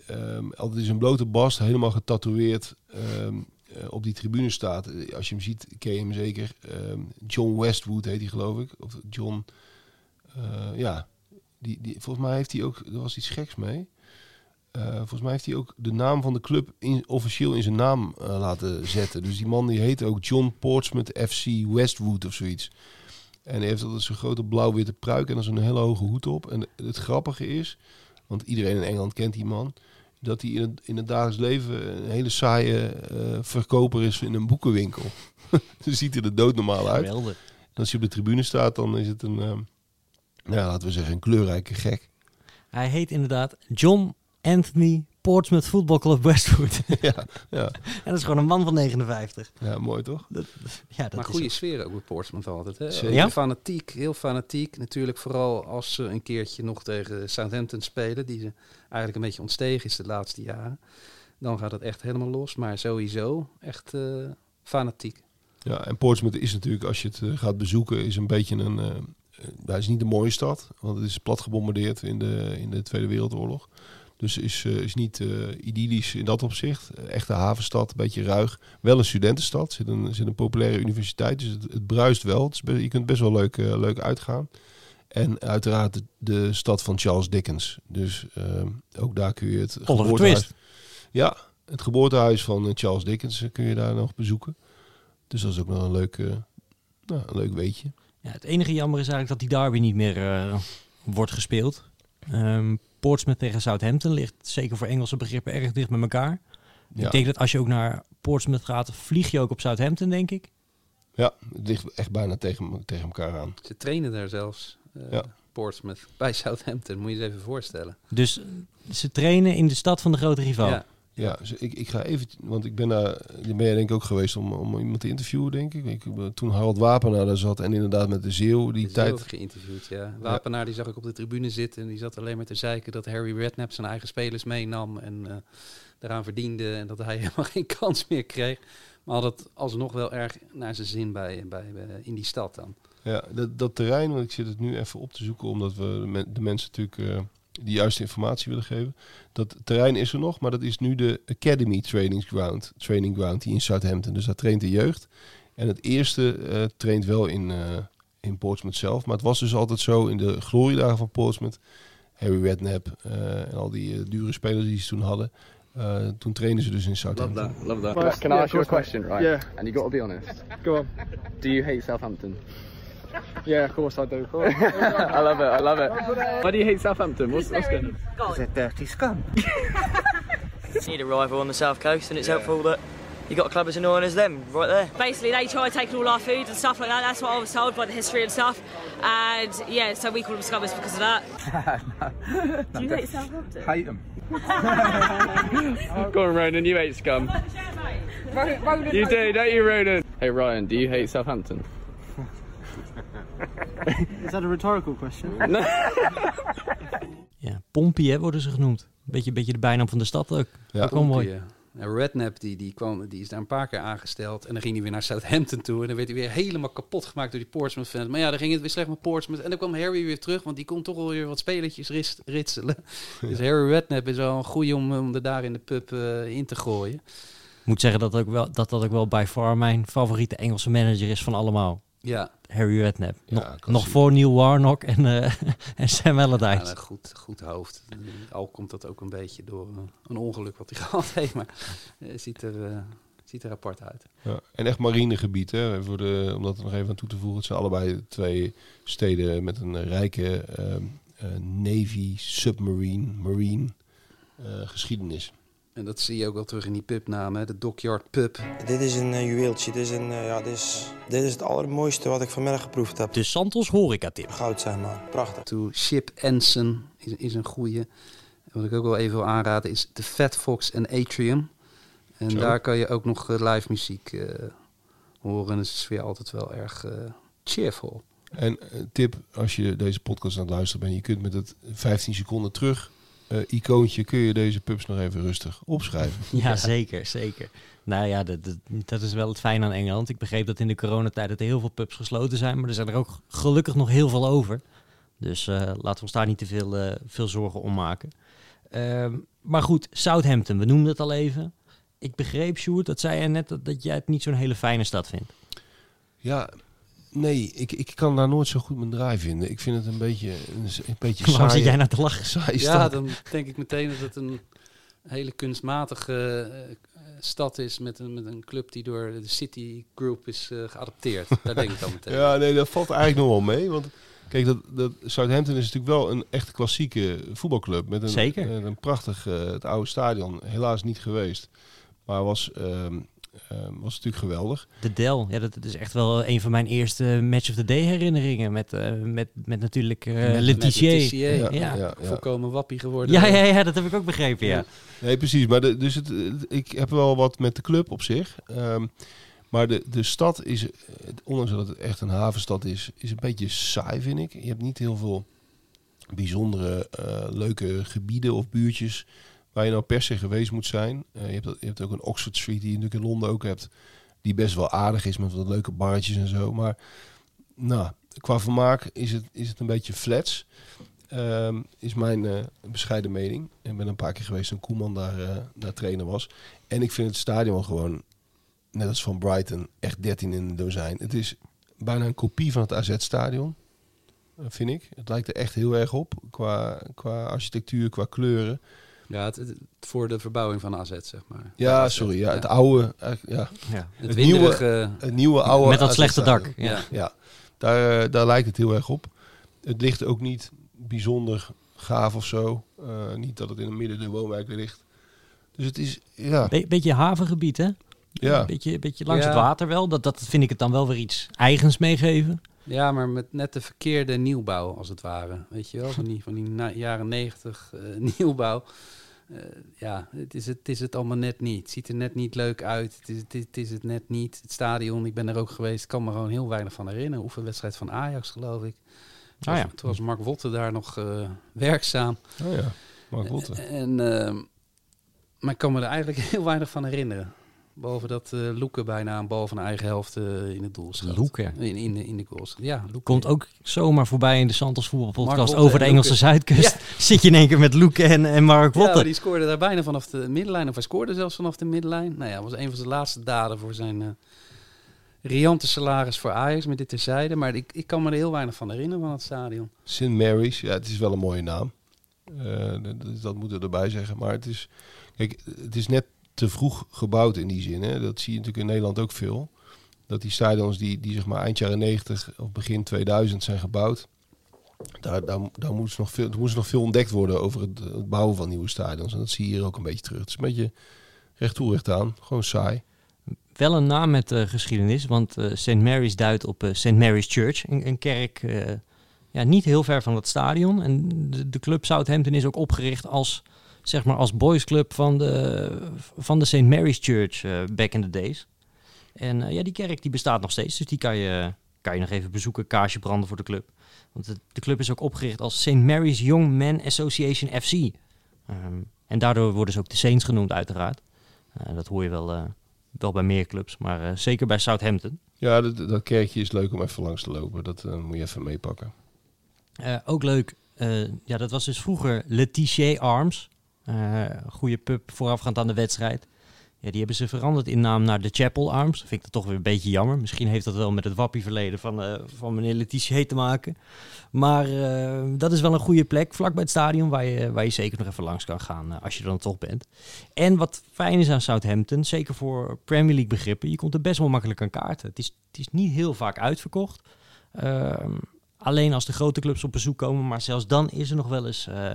altijd in zijn blote bast, helemaal getatoeëerd ehm, eh, op die tribune staat. Eh, Als je hem ziet, ken je hem zeker. Ehm, John Westwood heet hij geloof ik. Of John... eh, ja, die, die, volgens mij heeft hij ook... Er was iets geks mee. Volgens mij heeft hij ook de naam van de club in, officieel in zijn naam laten zetten. Dus die man die heet ook John Portsmouth FC Westwood of zoiets. En hij heeft altijd zo'n grote blauw-witte pruik en dan zo'n hele hoge hoed op. En het grappige is, want iedereen in Engeland kent die man, dat hij in het, in het dagelijks leven een hele saaie eh, verkoper is in een boekenwinkel. [LAUGHS] dus ziet hij er doodnormaal uit. En als hij op de tribune staat, dan is het een, eh, nou laten we zeggen, een kleurrijke gek. Hij heet inderdaad John Anthony Portsmouth Football Club Westwood. [LAUGHS] ja, ja, en dat is gewoon een man van 59. ja, mooi toch? Dat, ja, dat maar is goede sfeer ook bij Portsmouth altijd. Hè? Zeker. Ja? Fanatiek, heel fanatiek. Natuurlijk vooral als ze een keertje nog tegen Southampton spelen. Die ze eigenlijk een beetje ontstegen is de laatste jaren. Dan gaat het echt helemaal los. Maar sowieso echt eh, fanatiek. Ja, en Portsmouth is natuurlijk, als je het eh, gaat bezoeken, is een beetje een... hij is niet een mooie stad, want het is plat gebombardeerd in de, in de Tweede Wereldoorlog. Dus is, eh, is niet eh, idyllisch in dat opzicht. Eh, Echte havenstad, een beetje ruig. Wel een studentenstad, zit een, zit een populaire universiteit, dus het, het bruist wel. Het is be- je kunt best wel leuk, leuk uitgaan. En uiteraard de, de stad van Charles Dickens. Dus ook daar kun je het Oliver geboortehuis- Twist. Ja, het geboortehuis van Charles Dickens kun je daar nog bezoeken. Dus dat is ook nog een leuk, nou, een leuk weetje. Ja, het enige jammer is eigenlijk dat die derby niet meer wordt gespeeld. Ehm, Portsmouth tegen Southampton ligt zeker voor Engelse begrippen erg dicht bij elkaar. Ja, Ik denk dat als je ook naar Portsmouth gaat, vlieg je ook op Southampton, denk ik. ja, het ligt echt bijna tegen, tegen elkaar aan. Ze trainen daar zelfs. eh, Ja. Portsmouth bij Southampton. Moet je je eens even voorstellen. Dus ze trainen in de stad van de grote rival. Ja. Ja, dus ik, ik ga even, want ik ben daar, ben jij denk ik ook geweest om, om iemand te interviewen, denk ik. ik eh, toen Harald Wapenaar daar zat en inderdaad met de Zeeuw die Die tijd. geïnterviewd, ja. Wapenaar die zag ik op de tribune zitten en die zat alleen maar te zeiken dat Harry Redknapp zijn eigen spelers meenam en eh daaraan verdiende en dat hij [LAUGHS] helemaal geen kans meer kreeg. Maar had het alsnog wel erg naar zijn zin bij, bij, bij- in die stad dan. Ja, dat, dat terrein, want ik zit het nu even op te zoeken, omdat we de, men- de mensen natuurlijk eh de juiste informatie willen geven. Dat terrein is er nog, maar dat is nu de Academy Training Ground, training ground die in Southampton. Dus daar traint de jeugd. En het eerste eh, traint wel in, eh, in Portsmouth zelf. Maar het was dus altijd zo in de gloriedagen van Portsmouth. Harry Redknapp eh, en al die dure spelers die ze toen hadden. eh, toen trainden ze dus in Southampton. love that. Well, Can I yeah, ask you a question, right? Yeah. And you got to be honest. Go on. Do you hate Southampton? Yeah, of course I do. [LAUGHS] I love it. I love it. Why do you hate Southampton? What's, what's going on? They're dirty scum. [LAUGHS] need a rival on the south coast, and it's helpful that you got a club as annoying as them right there. Basically, they try taking all our food and stuff like that. That's what I was told by the history and stuff. And yeah, so we call them scummers because of that. [LAUGHS] Do you hate Southampton? Hate them. Go on, Ronan. You hate scum. You do, don't you, Ronan? Hey, Ryan. Do you hate Southampton? Is that a rhetorical question? [LAUGHS] Ja, Pompey hè, worden ze genoemd. Beetje, beetje de bijnaam van de stad ook. Ja. ook mooi. Redknapp die, die, kwam, die is daar een paar keer aangesteld. En dan ging hij weer naar Southampton toe. En dan werd hij weer helemaal kapot gemaakt door die Portsmouth fans. Maar ja, dan ging het weer slecht met Portsmouth. En dan kwam Harry weer terug, want die kon toch wel weer wat spelertjes ritselen. [LAUGHS] Dus Harry Redknapp is wel een goeie om, om er daar in de pub eh, in te gooien. Ik moet zeggen dat ook wel, dat, dat ook wel bij far mijn favoriete Engelse manager is van allemaal. Ja, Harry Redknapp. Ja, nog, klassiek. nog voor Neil Warnock en, eh, [LAUGHS] en Sam ja Allardyce. een goed, goed hoofd. Al komt dat ook een beetje door eh, een ongeluk wat hij [LAUGHS] gehad heeft. Maar hij ziet er, Ziet er apart uit. Ja, en echt marinegebied, hè? Voor de, om dat er nog even aan toe te voegen. Het zijn allebei twee steden met een rijke ehm, eh, Navy, submarine, marine eh, geschiedenis. En dat zie je ook wel terug in die pubnaam, hè? de Dockyard Pub. Dit is een eh, juweeltje. Dit is, een, eh, ja, dit, is, dit is het allermooiste wat ik vanmiddag geproefd heb. De Santos horeca tip. Goud zijn man, prachtig. To Ship Ensign is, is een goede. Wat ik ook wel even wil aanraden is de Fat Fox en Atrium. En Zo. daar kan je ook nog eh, live muziek eh, horen. En het is weer altijd wel erg cheerful. En tip, als je deze podcast aan het luisteren bent, je kunt met het 15 seconden terug eh, icoontje, kun je deze pubs nog even rustig opschrijven. [LAUGHS] Ja, zeker, zeker. Nou ja, dat, dat, dat is wel het fijn aan Engeland. Ik begreep dat in de coronatijd dat er heel veel pubs gesloten zijn, maar er zijn er ook gelukkig nog heel veel over. Dus eh, laten we ons daar niet te veel, eh, veel zorgen om maken. Ehm, maar goed, Southampton, we noemden het al even. Ik begreep, Sjoerd, dat zei je net dat, dat jij het niet zo'n hele fijne stad vindt. Ja, nee, ik, ik kan daar nooit zo goed mijn draai vinden. Ik vind het een beetje een, een beetje Waarom saai. zit jij nou te lachen? [LAUGHS] Saai Ja, stad. dan denk ik meteen dat het een hele kunstmatige eh, stad is met een, met een club die door de City Group is eh, geadopteerd. [LAUGHS] Daar denk ik dan meteen. Ja, nee, dat valt eigenlijk nog wel mee. Want kijk, dat, dat Southampton is natuurlijk wel een echt klassieke voetbalclub. Met een, Zeker. met een prachtig, eh, het oude stadion. Helaas niet geweest. Maar was, ehm, was natuurlijk geweldig. De Del, ja, dat, dat is echt wel een van mijn eerste Match of the Day herinneringen. Met, eh, met, met natuurlijk eh Letitia. met Letitia, Ja. ja. Ja. Volkomen wappie geworden. Ja, ja, ja, dat heb ik ook begrepen, ja. Nee, precies. Maar de, dus het, ik heb wel wat met de club op zich. Ehm, maar de, de stad is, eh, ondanks dat het echt een havenstad is, is een beetje saai, vind ik. Je hebt niet heel veel bijzondere, eh, leuke gebieden of buurtjes waar je nou per se geweest moet zijn. Eh, je, hebt, je hebt ook een Oxford Street die je natuurlijk in Londen ook hebt, die best wel aardig is met wat leuke barretjes en zo. Maar nou, qua vermaak is het, is het een beetje flats. Ehm, is mijn eh, bescheiden mening. Ik ben een paar keer geweest toen Koeman daar, eh, daar trainer was. En ik vind het stadion gewoon, net als van Brighton, echt 13 in een dozijn. Het is bijna een kopie van het AZ-stadion, vind ik. Het lijkt er echt heel erg op, qua, qua architectuur, qua kleuren. Ja, het, het- voor de verbouwing van AZ, zeg maar. Ja, AZ, sorry, ja, het oude, eigenlijk, ja. Ja. Het, Het nieuwe-. Het nieuwe oude Met dat slechte dak. Ja. ja. Daar, eh, daar lijkt het heel erg op. Het ligt ook niet bijzonder gaaf of zo. Eh, niet dat het in het midden de woonwijk ligt. Dus het is, ja, Be- beetje havengebied, hè? ja. Beetje, beetje langs Ja. het water wel. Dat, dat vind ik het dan wel weer iets eigens meegeven. Ja, maar met net de verkeerde nieuwbouw, als het ware. Weet je wel, van die, van die jaren negentig eh, [LAUGHS] nieuwbouw. Eh, ja, het is het, het is het allemaal net niet. Het ziet er net niet leuk uit. Het is, het, is, het is het net niet. Het stadion, ik ben er ook geweest. Kan me gewoon heel weinig van herinneren. Oefenwedstrijd van Ajax, geloof ik. Toen Ah was- ja. Toen was Mark Wotte daar nog eh, werkzaam. Oh ja, Mark Rutte. En, ehm, maar ik kan me er eigenlijk [LAUGHS] heel weinig van herinneren. Behalve dat eh Loeke bijna een bal van eigen helft eh, in het doel schoot. Loeke. In, in, de, in de goals. Ja, Loeke. Komt ook zomaar voorbij in de Santos voetbalpodcast over de en Engelse Loeke. Zuidkust. [LAUGHS] Zit je in één keer met Loeke en, en Mark Ja, Wotte. maar die scoorde daar bijna vanaf de middenlijn. Of hij scoorde zelfs vanaf de middenlijn. Nou ja, was een van zijn laatste daden voor zijn eh riante salaris voor Ajax. Met dit terzijde. Maar ik, ik kan me er heel weinig van herinneren van het stadion. St. Mary's, ja, het is wel een mooie naam. Eh, dat, dat moeten we erbij zeggen. Maar het is, kijk, het is net te vroeg gebouwd in die zin. Hè. Dat zie je natuurlijk in Nederland ook veel. Dat die stadions die, die zeg maar eind jaren 90 of begin 2000 zijn gebouwd. Daar, daar, daar moest nog veel, moest nog veel ontdekt worden over het, het bouwen van nieuwe stadions. En dat zie je hier ook een beetje terug. Het is een beetje recht toe, aan. Gewoon saai. Wel een naam met eh, geschiedenis, want eh St. Mary's duidt op eh, St. Mary's Church. Een, een kerk ja, niet heel ver van het stadion. En de, de club Southampton is ook opgericht als, zeg maar, als boysclub van de, van de St. Mary's Church eh, back in the days. En eh, ja, die kerk die bestaat nog steeds, dus die kan je, kan je nog even bezoeken, kaarsje branden voor de club. Want de, de club is ook opgericht als St. Mary's Young Men Association FC. Ehm, en daardoor worden ze ook de Saints genoemd, uiteraard. Eh, dat hoor je wel, wel bij meer clubs, maar zeker bij Southampton. Ja, dat, dat kerkje is leuk om even langs te lopen. Dat moet je even meepakken. Ook leuk, ja, dat was dus vroeger Letitia Arms. Eh goede pub voorafgaand aan de wedstrijd. Ja, die hebben ze veranderd in naam naar de Chapel Arms. Vind ik dat toch weer een beetje jammer. Misschien heeft dat wel met het wappieverleden van, eh van meneer Letitia te maken. Maar eh, dat is wel een goede plek, vlakbij het stadion, waar je, waar je zeker nog even langs kan gaan als je er dan toch bent. En wat fijn is aan Southampton, zeker voor Premier League begrippen, je komt er best wel makkelijk aan kaarten. Het is, het is niet heel vaak uitverkocht. Alleen als de grote clubs op bezoek komen, maar zelfs dan is er nog wel eens eh,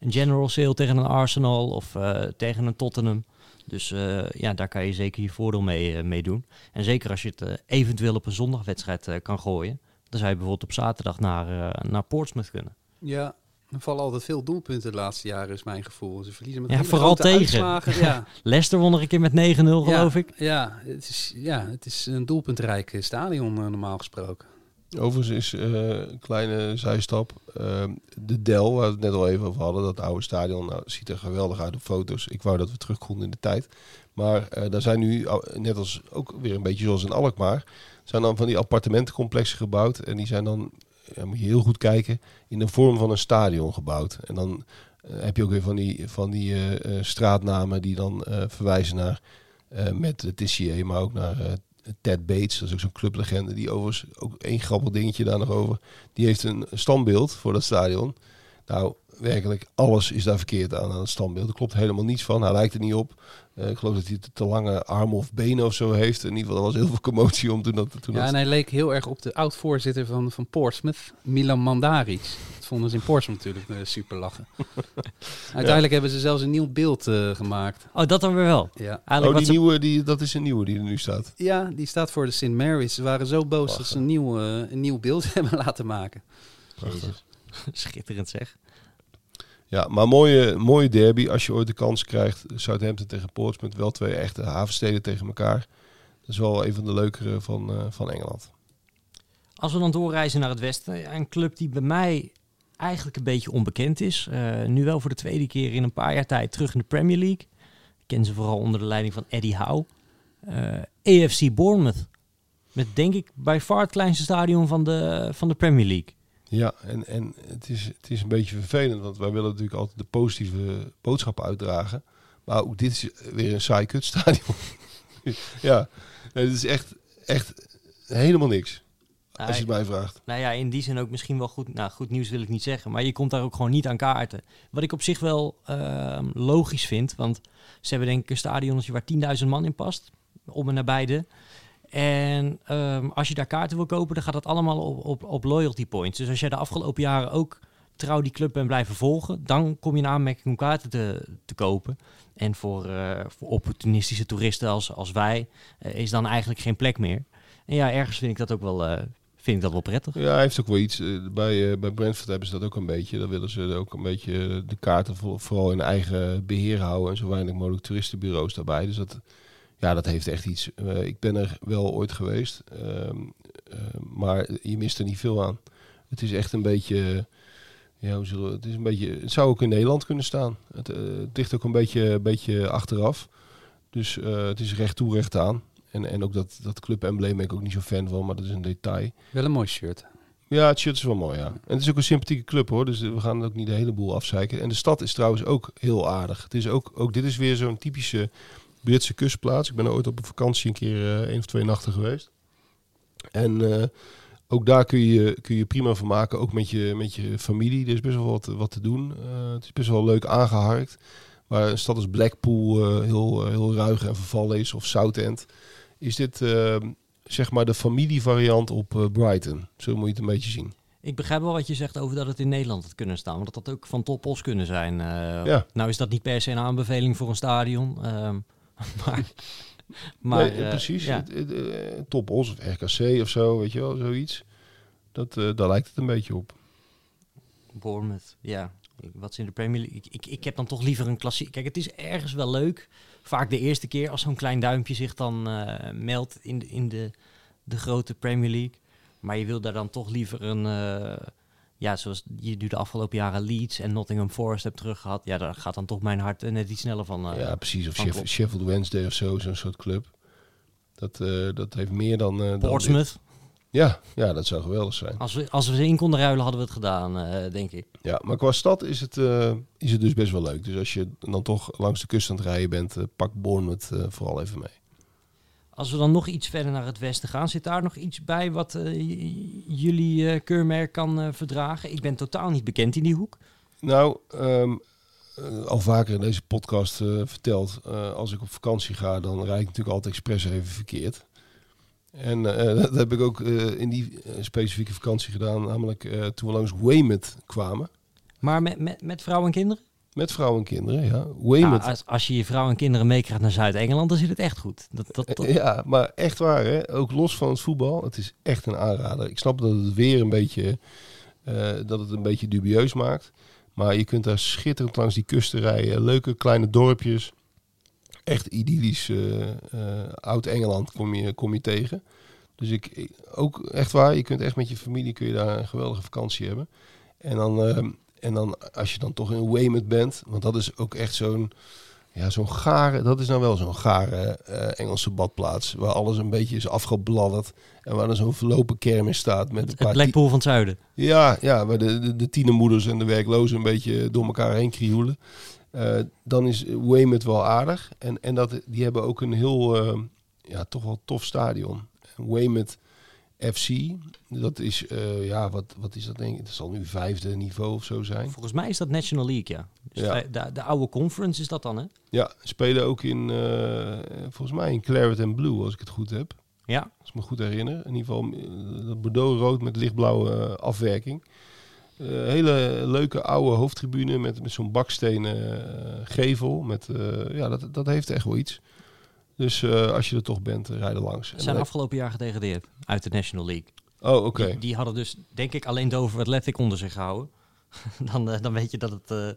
een general sale tegen een Arsenal of eh, tegen een Tottenham. Dus eh, ja, daar kan je zeker je voordeel mee, mee doen. En zeker als je het eventueel op een zondagwedstrijd kan gooien, dan zou je bijvoorbeeld op zaterdag naar, naar Portsmouth kunnen. Ja, er vallen altijd veel doelpunten de laatste jaren, is mijn gevoel. Ze verliezen met Ja, vooral tegen. Ja. [LAUGHS] Leicester won er een keer met 9-0, geloof ja, ik. Ja het, is, ja, het is een doelpuntrijk stadion normaal gesproken. Overigens is eh, een kleine zijstap. eh, de Del, waar we het net al even over hadden, dat oude stadion, nou, ziet er geweldig uit op foto's. Ik wou dat we terug konden in de tijd. Maar eh, daar zijn nu, net als ook weer een beetje zoals in Alkmaar, zijn dan van die appartementencomplexen gebouwd. En die zijn dan, ja, moet je heel goed kijken, in de vorm van een stadion gebouwd. En dan eh, heb je ook weer van die, van die straatnamen die dan verwijzen naar eh, met Tissier, maar ook naar Ted Bates, dat is ook zo'n clublegende, die overigens ook één grappig dingetje daar nog over. Die heeft een standbeeld voor dat stadion. Nou, werkelijk alles is daar verkeerd aan aan het standbeeld. Er klopt helemaal niets van. Hij lijkt er niet op. Eh, ik geloof dat hij te, te lange armen of benen of zo heeft. In ieder geval, er was heel veel commotie om toen dat. Toen Ja, dat en hij leek heel erg op de oud-voorzitter van, van Portsmouth, Milan Mandaric. Dat vonden ze in Portsmouth natuurlijk eh, super lachen. [LAUGHS] Uiteindelijk hebben ze zelfs een nieuw beeld eh, gemaakt. Oh, dat dan weer wel. Ja. Eigenlijk oh, wat die ze- nieuwe, die, dat is een nieuwe die er nu staat. Ja, die staat voor de St. Mary's. Ze waren zo boos dat ze een nieuw, een nieuw beeld [LAUGHS] hebben laten maken. Schitterend zeg. Ja, maar mooie, mooie derby als je ooit de kans krijgt. Southampton tegen Portsmouth, wel twee echte havensteden tegen elkaar. Dat is wel een van de leukere van, eh, van Engeland. Als we dan doorreizen naar het westen, een club die bij mij eigenlijk een beetje onbekend is. Eh, nu wel voor de tweede keer in een paar jaar tijd terug in de Premier League. Ik ken ze vooral onder de leiding van Eddie Howe. Eh, AFC Bournemouth. Met denk ik bij far het kleinste stadion van de, van de Premier League. Ja, en, en het, is, het is een beetje vervelend, want wij willen natuurlijk altijd de positieve boodschappen uitdragen. Maar ook dit is weer een saai kutstadion. [LAUGHS] ja, nee, dit is echt, echt helemaal niks. Als je het mij vraagt. Nou ja, in die zin ook misschien wel goed. Nou, goed nieuws wil ik niet zeggen. Maar je komt daar ook gewoon niet aan kaarten. Wat ik op zich wel ehm, logisch vind. Want ze hebben denk ik een stadionnetje waar 10.000 man in past. Om en nabij de. En ehm, als je daar kaarten wil kopen, dan gaat dat allemaal op, op, op loyalty points. Dus als jij de afgelopen jaren ook trouw die club bent blijven volgen, dan kom je in aanmerking om kaarten te, te kopen. En voor, eh, opportunistische toeristen als, als wij eh, is dan eigenlijk geen plek meer. En ja, ergens vind ik dat ook wel, eh, vind ik dat wel prettig. Ja, hij heeft ook wel iets. Bij, bij Brentford hebben ze dat ook een beetje. Dan willen ze ook een beetje de kaarten voor- vooral in eigen beheer houden. En zo weinig mogelijk toeristenbureaus daarbij. Dus dat, ja, dat heeft echt iets. Eh, ik ben er wel ooit geweest. ehm, eh, maar je mist er niet veel aan. Het is echt een beetje... Ja, hoe zullen we, het is een beetje. Het zou ook in Nederland kunnen staan. Het, het ligt ook een beetje, een beetje achteraf. Dus eh, het is recht toe, recht aan. En, en ook dat, dat club-embleem ben ik ook niet zo fan van, maar dat is een detail. Wel een mooi shirt. Ja, het shirt is wel mooi, ja. En het is ook een sympathieke club, hoor. Dus we gaan ook niet de hele boel afzeiken. En de stad is trouwens ook heel aardig. Het is ook, ook dit is weer zo'n typische Britse kustplaats. Ik ben ooit op een vakantie een keer eh één of twee nachten geweest. En eh, ook daar kun je kun je prima van maken, ook met je, met je familie. Er is best wel wat, wat te doen. Eh, het is best wel leuk aangeharkt. Waar een stad als Blackpool heel, heel ruig en vervallen is, of Southend, is dit zeg maar de familievariant op Brighton. Zo moet je het een beetje zien. Ik begrijp wel wat je zegt over dat het in Nederland had kunnen staan. Want dat had ook van topos kunnen zijn. Ja. Nou is dat niet per se een aanbeveling voor een stadion. ehm, [LAUGHS] maar maar nee, eh, precies. ja. Eh, Top Os of RKC of zo, weet je wel, zoiets. Dat, eh, daar lijkt het een beetje op. Bournemouth, ja. Wat is in de Premier League? Ik, ik, ik heb dan toch liever een klassiek. Kijk, het is ergens wel leuk. Vaak de eerste keer als zo'n klein duimpje zich dan meldt in, de, in de, de grote Premier League. Maar je wil daar dan toch liever een... ja, zoals je nu de afgelopen jaren Leeds en Nottingham Forest hebt teruggehad. Ja, daar gaat dan toch mijn hart net iets sneller van. eh, ja, precies. Of Sheff-. Sheffield Wednesday of zo, zo'n soort club. Dat, eh, dat heeft meer dan... dan Portsmouth. Ja, ja, dat zou geweldig zijn. Als we, als we ze in konden ruilen, hadden we het gedaan, denk ik. Ja, maar qua stad is het, is het dus best wel leuk. Dus als je dan toch langs de kust aan het rijden bent, pak Bournemouth vooral even mee. Als we dan nog iets verder naar het westen gaan, zit daar nog iets bij wat eh, jullie eh, keurmerk kan eh, verdragen? Ik ben totaal niet bekend in die hoek. Nou, ehm, eh, al vaker in deze podcast verteld, als ik op vakantie ga, dan rijd ik natuurlijk altijd expres even verkeerd. En [LAUGHS] dat heb ik ook in die specifieke vakantie gedaan, namelijk toen we langs Weymouth kwamen. Maar met, met, met vrouwen en kinderen? Met vrouwen en kinderen, ja. Nou, als, als je je vrouw en kinderen meekrijgt naar Zuid-Engeland, dan zit het echt goed. Dat, dat, dat- Ja, maar echt waar, hè? ook los van het voetbal. Het is echt een aanrader. Ik snap dat het weer een beetje, eh, dat het een beetje dubieus maakt. Maar je kunt daar schitterend langs die kusten rijden. Leuke kleine dorpjes. Echt idyllisch eh, eh, oud-Engeland kom je, kom je tegen. Dus ik, ook echt waar, je kunt echt met je familie kun je daar een geweldige vakantie hebben. En dan, eh, en dan als je dan toch in Weymouth bent, want dat is ook echt zo'n ja, zo'n gare, dat is nou wel zo'n gare eh, Engelse badplaats. Waar alles een beetje is afgebladderd. En waar er zo'n verlopen kermis staat. Met een het paar Blackpool van het zuiden. ja, ja, waar de, de, de tienermoeders en de werklozen een beetje door elkaar heen krioelen. Eh, dan is Weymouth wel aardig. En, en dat, die hebben ook een heel, eh, ja, toch wel tof stadion. Weymouth FC, dat is, eh, ja, wat, wat is dat denk ik? Dat zal nu vijfde niveau of zo zijn. Volgens mij is dat National League, ja. Dus Ja. de, de, de oude conference is dat dan, hè? Ja, spelen ook in, eh, volgens mij in Claret and Blue, als ik het goed heb. Ja. Als ik me goed herinner. In ieder geval eh, dat Bordeaux-rood met lichtblauwe afwerking. Hele leuke oude hoofdtribune met, met zo'n bakstenen gevel. Met, ja, dat, dat heeft echt wel iets. Dus eh, als je er toch bent, eh, rij er langs. Ze zijn afgelopen jaar gedegradeerd uit de National League. Oh, oké. Die, die hadden dus, denk ik, alleen Dover Athletic onder zich gehouden. [LAUGHS] dan, eh, dan weet je dat het,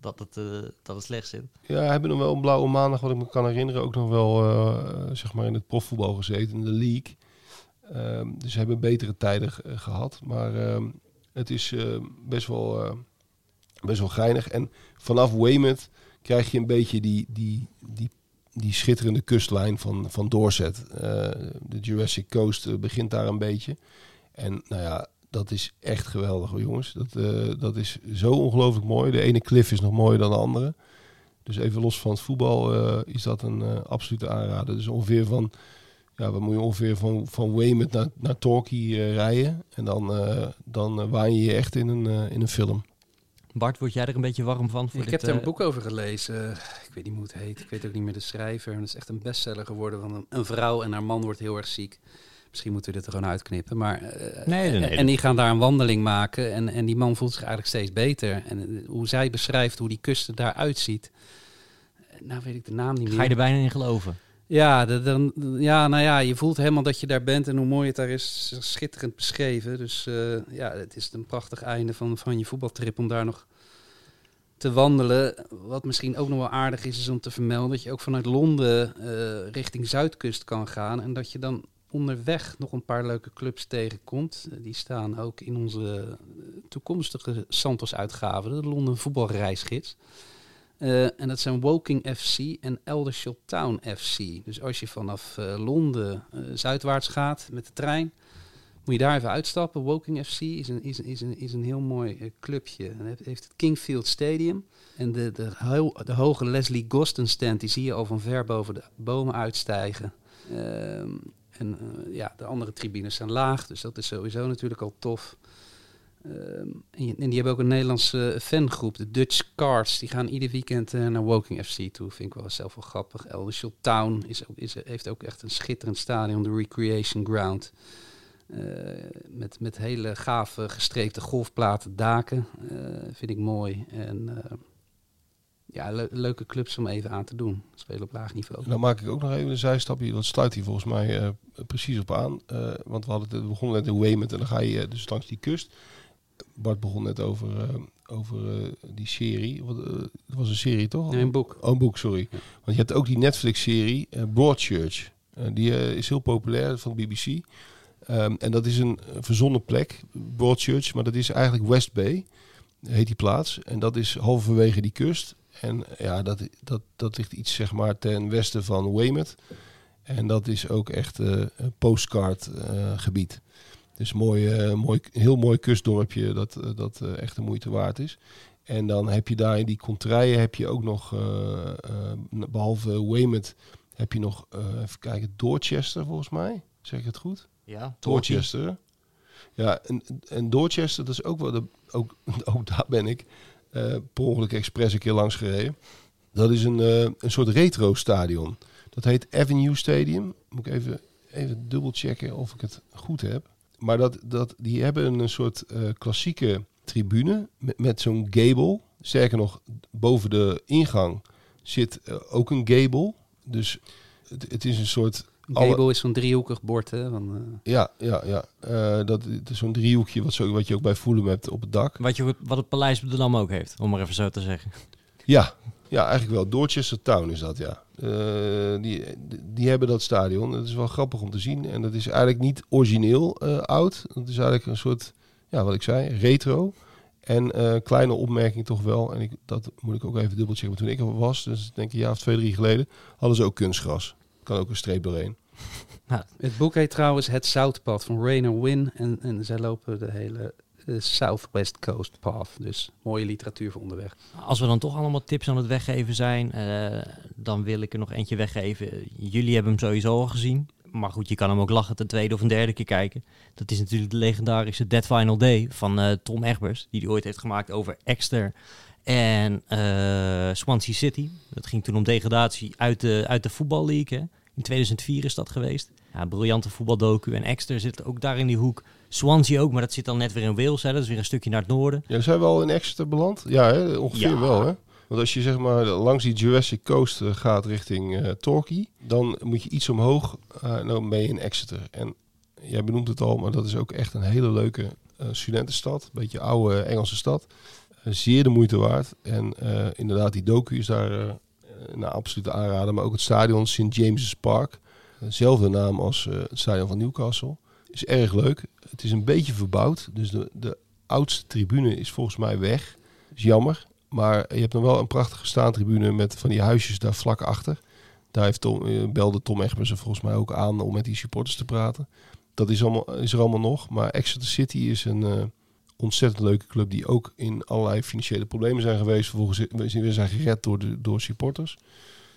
dat het, dat het slecht zit. Ja, hebben nog wel een blauwe maandag, wat ik me kan herinneren, ook nog wel zeg maar in het profvoetbal gezeten, in de league. Ehm, dus ze hebben betere tijden eh, gehad. Maar ehm, het is best, wel, eh, best wel geinig. En vanaf Weymouth krijg je een beetje die, die, die, die schitterende kustlijn van, van Dorset. Eh, de Jurassic Coast eh, begint daar een beetje. En nou ja, dat is echt geweldig jongens. Dat, eh, dat is zo ongelooflijk mooi. De ene cliff is nog mooier dan de andere. Dus even los van het voetbal is dat een absolute aanrader. Dus ongeveer van, ja, wat moet je ongeveer van, van Weymouth naar, naar Torquay rijden. En dan, dan waan je je echt in een, in een film. Bart, word jij er een beetje warm van? Voor Ik dit, heb er een eh, boek over gelezen. Ik weet niet hoe het heet. Ik weet ook niet meer de schrijver. Het is echt een bestseller geworden. Van een, een vrouw en haar man wordt heel erg ziek. Misschien moeten we dit er gewoon uitknippen. Maar, eh, Nee, nee, nee. En die gaan daar een wandeling maken. En, en die man voelt zich eigenlijk steeds beter. En eh, hoe zij beschrijft hoe die kust er daaruit ziet. Nou weet ik de naam niet meer. Ga je er bijna in geloven? Ja, de- ja, nou ja, je voelt helemaal dat je daar bent en hoe mooi het daar is. Schitterend beschreven. Dus eh, ja, het is een prachtig einde van, van je voetbaltrip om daar nog te wandelen. Wat misschien ook nog wel aardig is, is om te vermelden dat je ook vanuit Londen eh, richting Zuidkust kan gaan. En dat je dan onderweg nog een paar leuke clubs tegenkomt. Eh, die staan ook in onze toekomstige Santos-uitgave, de Londen voetbalreisgids. Eh, en dat zijn Woking FC en Eldershiel Town FC. Dus als je vanaf eh, Londen eh, zuidwaarts gaat met de trein, moet je daar even uitstappen. Woking FC is een, is, is een, is een heel mooi clubje. En heeft het Kingfield Stadium. En de, de, de hoge Leslie Gosden stand, die zie je al van ver boven de bomen uitstijgen. Ehm, en ja, de andere tribunes zijn laag, dus dat is sowieso natuurlijk al tof. Ehm, en, en die hebben ook een Nederlandse fangroep, de Dutch Cards. Die gaan ieder weekend eh, naar Woking FC toe. Vind ik wel zelf wel grappig. Eldershiel Town is ook, is, heeft ook echt een schitterend stadion, de Recreation Ground. Eh, met, met hele gave gestreepte golfplaten daken. Eh, vind ik mooi. En ja, le- leuke clubs om even aan te doen. Spelen op laag niveau. Dan maak ik ook nog even een zijstapje. Dat sluit hier volgens mij precies op aan. Want we, hadden het, we begonnen net in Weymouth en dan ga je dus langs die kust. Bart begon net over, eh, over eh, die serie. Wat, eh, het was een serie toch? Nee, een boek. Oh, een boek, sorry. Want je hebt ook die Netflix-serie Broadchurch. Die is heel populair van de BBC. Ehm, en dat is een verzonnen plek, Broadchurch. Maar dat is eigenlijk West Bay, heet die plaats. En dat is halverwege die kust. En ja, dat, dat, dat ligt iets zeg maar ten westen van Weymouth. En dat is ook echt een postcard gebied. Dus mooi, eh, mooi, heel mooi kustdorpje dat, eh, dat eh, echt de moeite waard is. En dan heb je daar in die contraien heb je ook nog, eh, eh, behalve Weymouth, heb je nog, even kijken, Dorchester volgens mij. Zeg ik het goed? Ja, Dorchester. Ja, en, en Dorchester, dat is ook wel, de, ook, [LAUGHS] ook daar ben ik per ongeluk expres een keer langs gereden. Dat is een, een soort retro stadion. Dat heet Avenue Stadium. Moet ik even, even dubbel checken of ik het goed heb. Maar dat, dat, die hebben een soort eh, klassieke tribune met, met zo'n gable. Sterker nog, boven de ingang zit eh, ook een gable. Dus het, het is een soort... alle- Gable is zo'n driehoekig bord, hè? Van, eh, ja, ja, ja. Eh, dat is zo'n driehoekje wat, zo, wat je ook bij Fulham hebt op het dak. Wat, je, wat het Paleis op de Dam ook heeft, om maar even zo te zeggen. Ja, ja eigenlijk wel. Dorchester Town is dat, ja. Eh, die, die hebben dat stadion. Dat is wel grappig om te zien. En dat is eigenlijk niet origineel eh, oud. Dat is eigenlijk een soort, ja, wat ik zei, retro. En eh, kleine opmerking toch wel. En ik, dat moet ik ook even dubbelchecken. Maar toen ik er was, dus denk ik een jaar of twee, drie geleden, hadden ze ook kunstgras. Kan ook een streep doorheen. [LAUGHS] Het boek heet trouwens Het Zoutpad van Rainer Win. En, en zij lopen de hele Southwest Coast Path. Dus mooie literatuur voor onderweg. Als we dan toch allemaal tips aan het weggeven zijn, eh, dan wil ik er nog eentje weggeven. Jullie hebben hem sowieso al gezien. Maar goed, je kan hem ook lachen ten tweede of een derde keer kijken. Dat is natuurlijk de legendarische Dead Final Day van eh, Tom Egbers. Die hij ooit heeft gemaakt over Exeter en eh, Swansea City. Dat ging toen om degradatie uit de, uit de voetballeague. In 2004 is dat geweest. Ja, briljante voetbaldocu. En Exeter zit ook daar in die hoek. Swansea ook, maar dat zit dan net weer in Wales. Hè. Dat is weer een stukje naar het noorden. Ja, zijn we al in Exeter beland? Ja, hè? ongeveer Ja. wel. Hè? Want als je zeg maar langs die Jurassic Coast eh, gaat richting eh Torquay, dan moet je iets omhoog, ben je in Exeter. En jij benoemt het al, maar dat is ook echt een hele leuke studentenstad. Beetje oude Engelse stad. Zeer de moeite waard. En inderdaad, die docu is daar eh een absolute aanrader. Maar ook het stadion St. James's Park. Dezelfde naam als het stadion van Newcastle. Is erg leuk. Het is een beetje verbouwd. Dus de, de oudste tribune is volgens mij weg. Is jammer. Maar je hebt nog wel een prachtige staantribune met van die huisjes daar vlak achter. Daar heeft Tom, eh, belde Tom Egbers er volgens mij ook aan om met die supporters te praten. Dat is, allemaal, is er allemaal nog. Maar Exeter City is een eh, ontzettend leuke club die ook in allerlei financiële problemen zijn geweest. Vervolgens we zijn gered door, de, door supporters.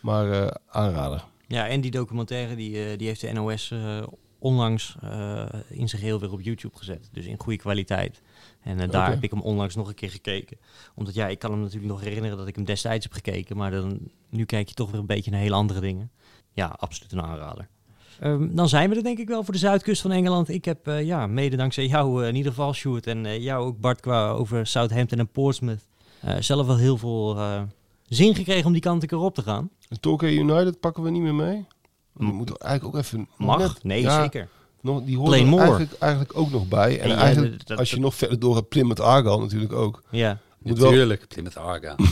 Maar eh, aanrader. Ja, en die documentaire die, die heeft de NOS eh, onlangs eh, in zijn geheel weer op YouTube gezet. Dus in goede kwaliteit. En eh, daar heb ik hem onlangs nog een keer gekeken. Omdat ja, ik kan hem natuurlijk nog herinneren dat ik hem destijds heb gekeken. Maar dan, nu kijk je toch weer een beetje naar hele andere dingen. Ja, absoluut een aanrader. Ehm, dan zijn we er denk ik wel voor de zuidkust van Engeland. Ik heb eh, ja, mede dankzij jou in ieder geval, Sjoerd, en jou ook Bart, qua over Southampton en Portsmouth. zelf wel heel veel zin gekregen om die kant een keer op te gaan. En Torquay United pakken we niet meer mee. We moeten eigenlijk ook even... Mag? net- nee, ja, zeker. Nog, die horen er eigenlijk, eigenlijk ook nog bij. En, En ja, eigenlijk, dat- als je dat- nog verder door hebt, Plymouth Argyle natuurlijk ook. Ja. Moet wel- Natuurlijk, Plymouth Argyle. [LAUGHS]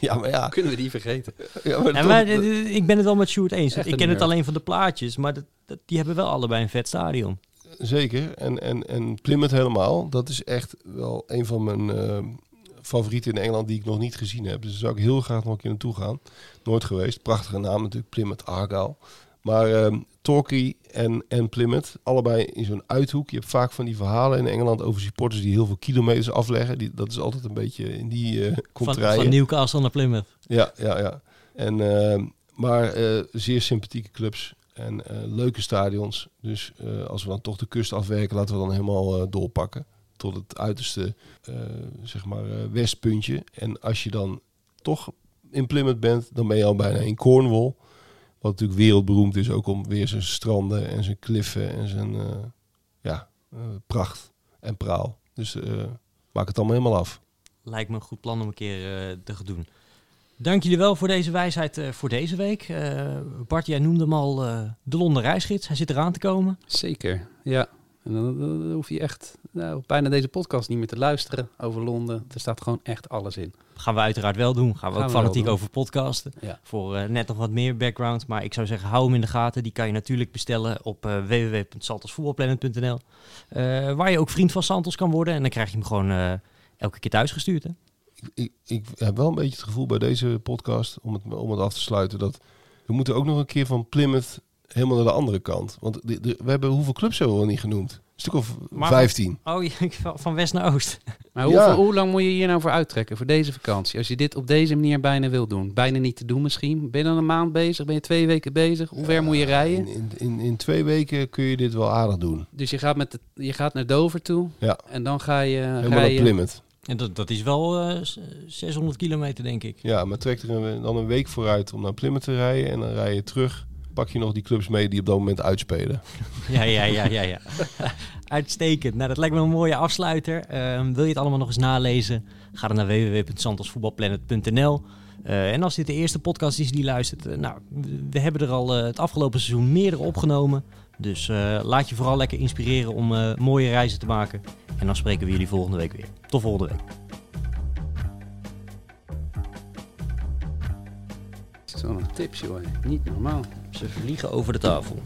Ja, maar ja. Kunnen we die vergeten? Ja, maar maar eh, eh, ik ben het wel met Sjoerd eens. Echt Ik ken het alleen van de plaatjes, maar dat, dat- die hebben wel allebei een vet stadion. Zeker. En, en, en Plymouth helemaal. Dat is echt wel een van mijn eh, favorieten in Engeland die ik nog niet gezien heb. Dus daar zou ik heel graag nog een keer naartoe gaan. Nooit geweest. Prachtige naam natuurlijk, Plymouth Argyle. Maar ehm Torquay en, en Plymouth, allebei in zo'n uithoek. Je hebt vaak van die verhalen in Engeland over supporters die heel veel kilometers afleggen. Die, dat is altijd een beetje in die eh Van, contraien. van Newcastle naar Plymouth. Ja, ja, ja. En, eh, maar eh, zeer sympathieke clubs en eh, leuke stadions. Dus als we dan toch de kust afwerken, laten we dan helemaal doorpakken. Tot het uiterste, eh, zeg maar, eh, westpuntje. En als je dan toch in Plymouth bent, dan ben je al bijna in Cornwall. Wat natuurlijk wereldberoemd is ook om weer zijn stranden en zijn kliffen en zijn eh, ja, pracht en praal. Dus eh, maak het allemaal helemaal af. Lijkt me een goed plan om een keer eh, te gaan doen. Dank jullie wel voor deze wijsheid eh, voor deze week. Eh, Bart, jij noemde hem al eh, de Londen reisgids. Hij zit eraan te komen. Zeker, ja. En dan, hoef je echt nou, bijna deze podcast niet meer te luisteren over Londen. Er staat gewoon echt alles in. Gaan we uiteraard wel doen. Gaan we Gaan ook we fanatiek over podcasten. Ja. Voor eh, net nog wat meer background. Maar ik zou zeggen, hou hem in de gaten. Die kan je natuurlijk bestellen op www.saltosvoetbalplanet.nl eh, Waar je ook vriend van Santos kan worden. En dan krijg je hem gewoon eh, elke keer thuis gestuurd. Hè? ik, ik heb wel een beetje het gevoel bij deze podcast, om het, om het af te sluiten, dat We moeten ook nog een keer van Plymouth helemaal naar de andere kant. Want de, de- we hebben hoeveel clubs hebben we al niet genoemd? Een stuk of Maar- 15. Oh, je- van- van west naar oost. Maar hoeveel, Ja. hoe lang moet je hier nou voor uittrekken, voor deze vakantie? Als je dit op deze manier bijna wil doen. Bijna niet te doen misschien. Ben je dan een maand bezig? Ben je twee weken bezig? Hoe ver moet je rijden? In, in, in, twee weken kun je dit wel aardig doen. Dus je gaat, met de, je gaat naar Dover toe. Ja. En dan ga je Helemaal naar. Plymouth. En dat, dat is wel eh, s- 600 kilometer, denk ik. Ja, maar trek er een- dan een week vooruit om naar Plymouth te rijden. En dan rij je terug. Pak je nog die clubs mee die op dat moment uitspelen. [LAUGHS] Ja, ja, ja, ja, ja. [LAUGHS] Uitstekend. Nou, dat lijkt me een mooie afsluiter. Ehm, wil je het allemaal nog eens nalezen? Ga dan naar www.santosvoetbalplanet.nl. Eh, en als dit de eerste podcast is die luistert, eh, nou, we hebben er al eh, het afgelopen seizoen meerdere opgenomen. Dus eh, laat je vooral lekker inspireren om eh, mooie reizen te maken. En dan spreken we jullie volgende week weer. Tot volgende week. Zo'n tips, joh. Niet normaal. Ze vliegen over de tafel.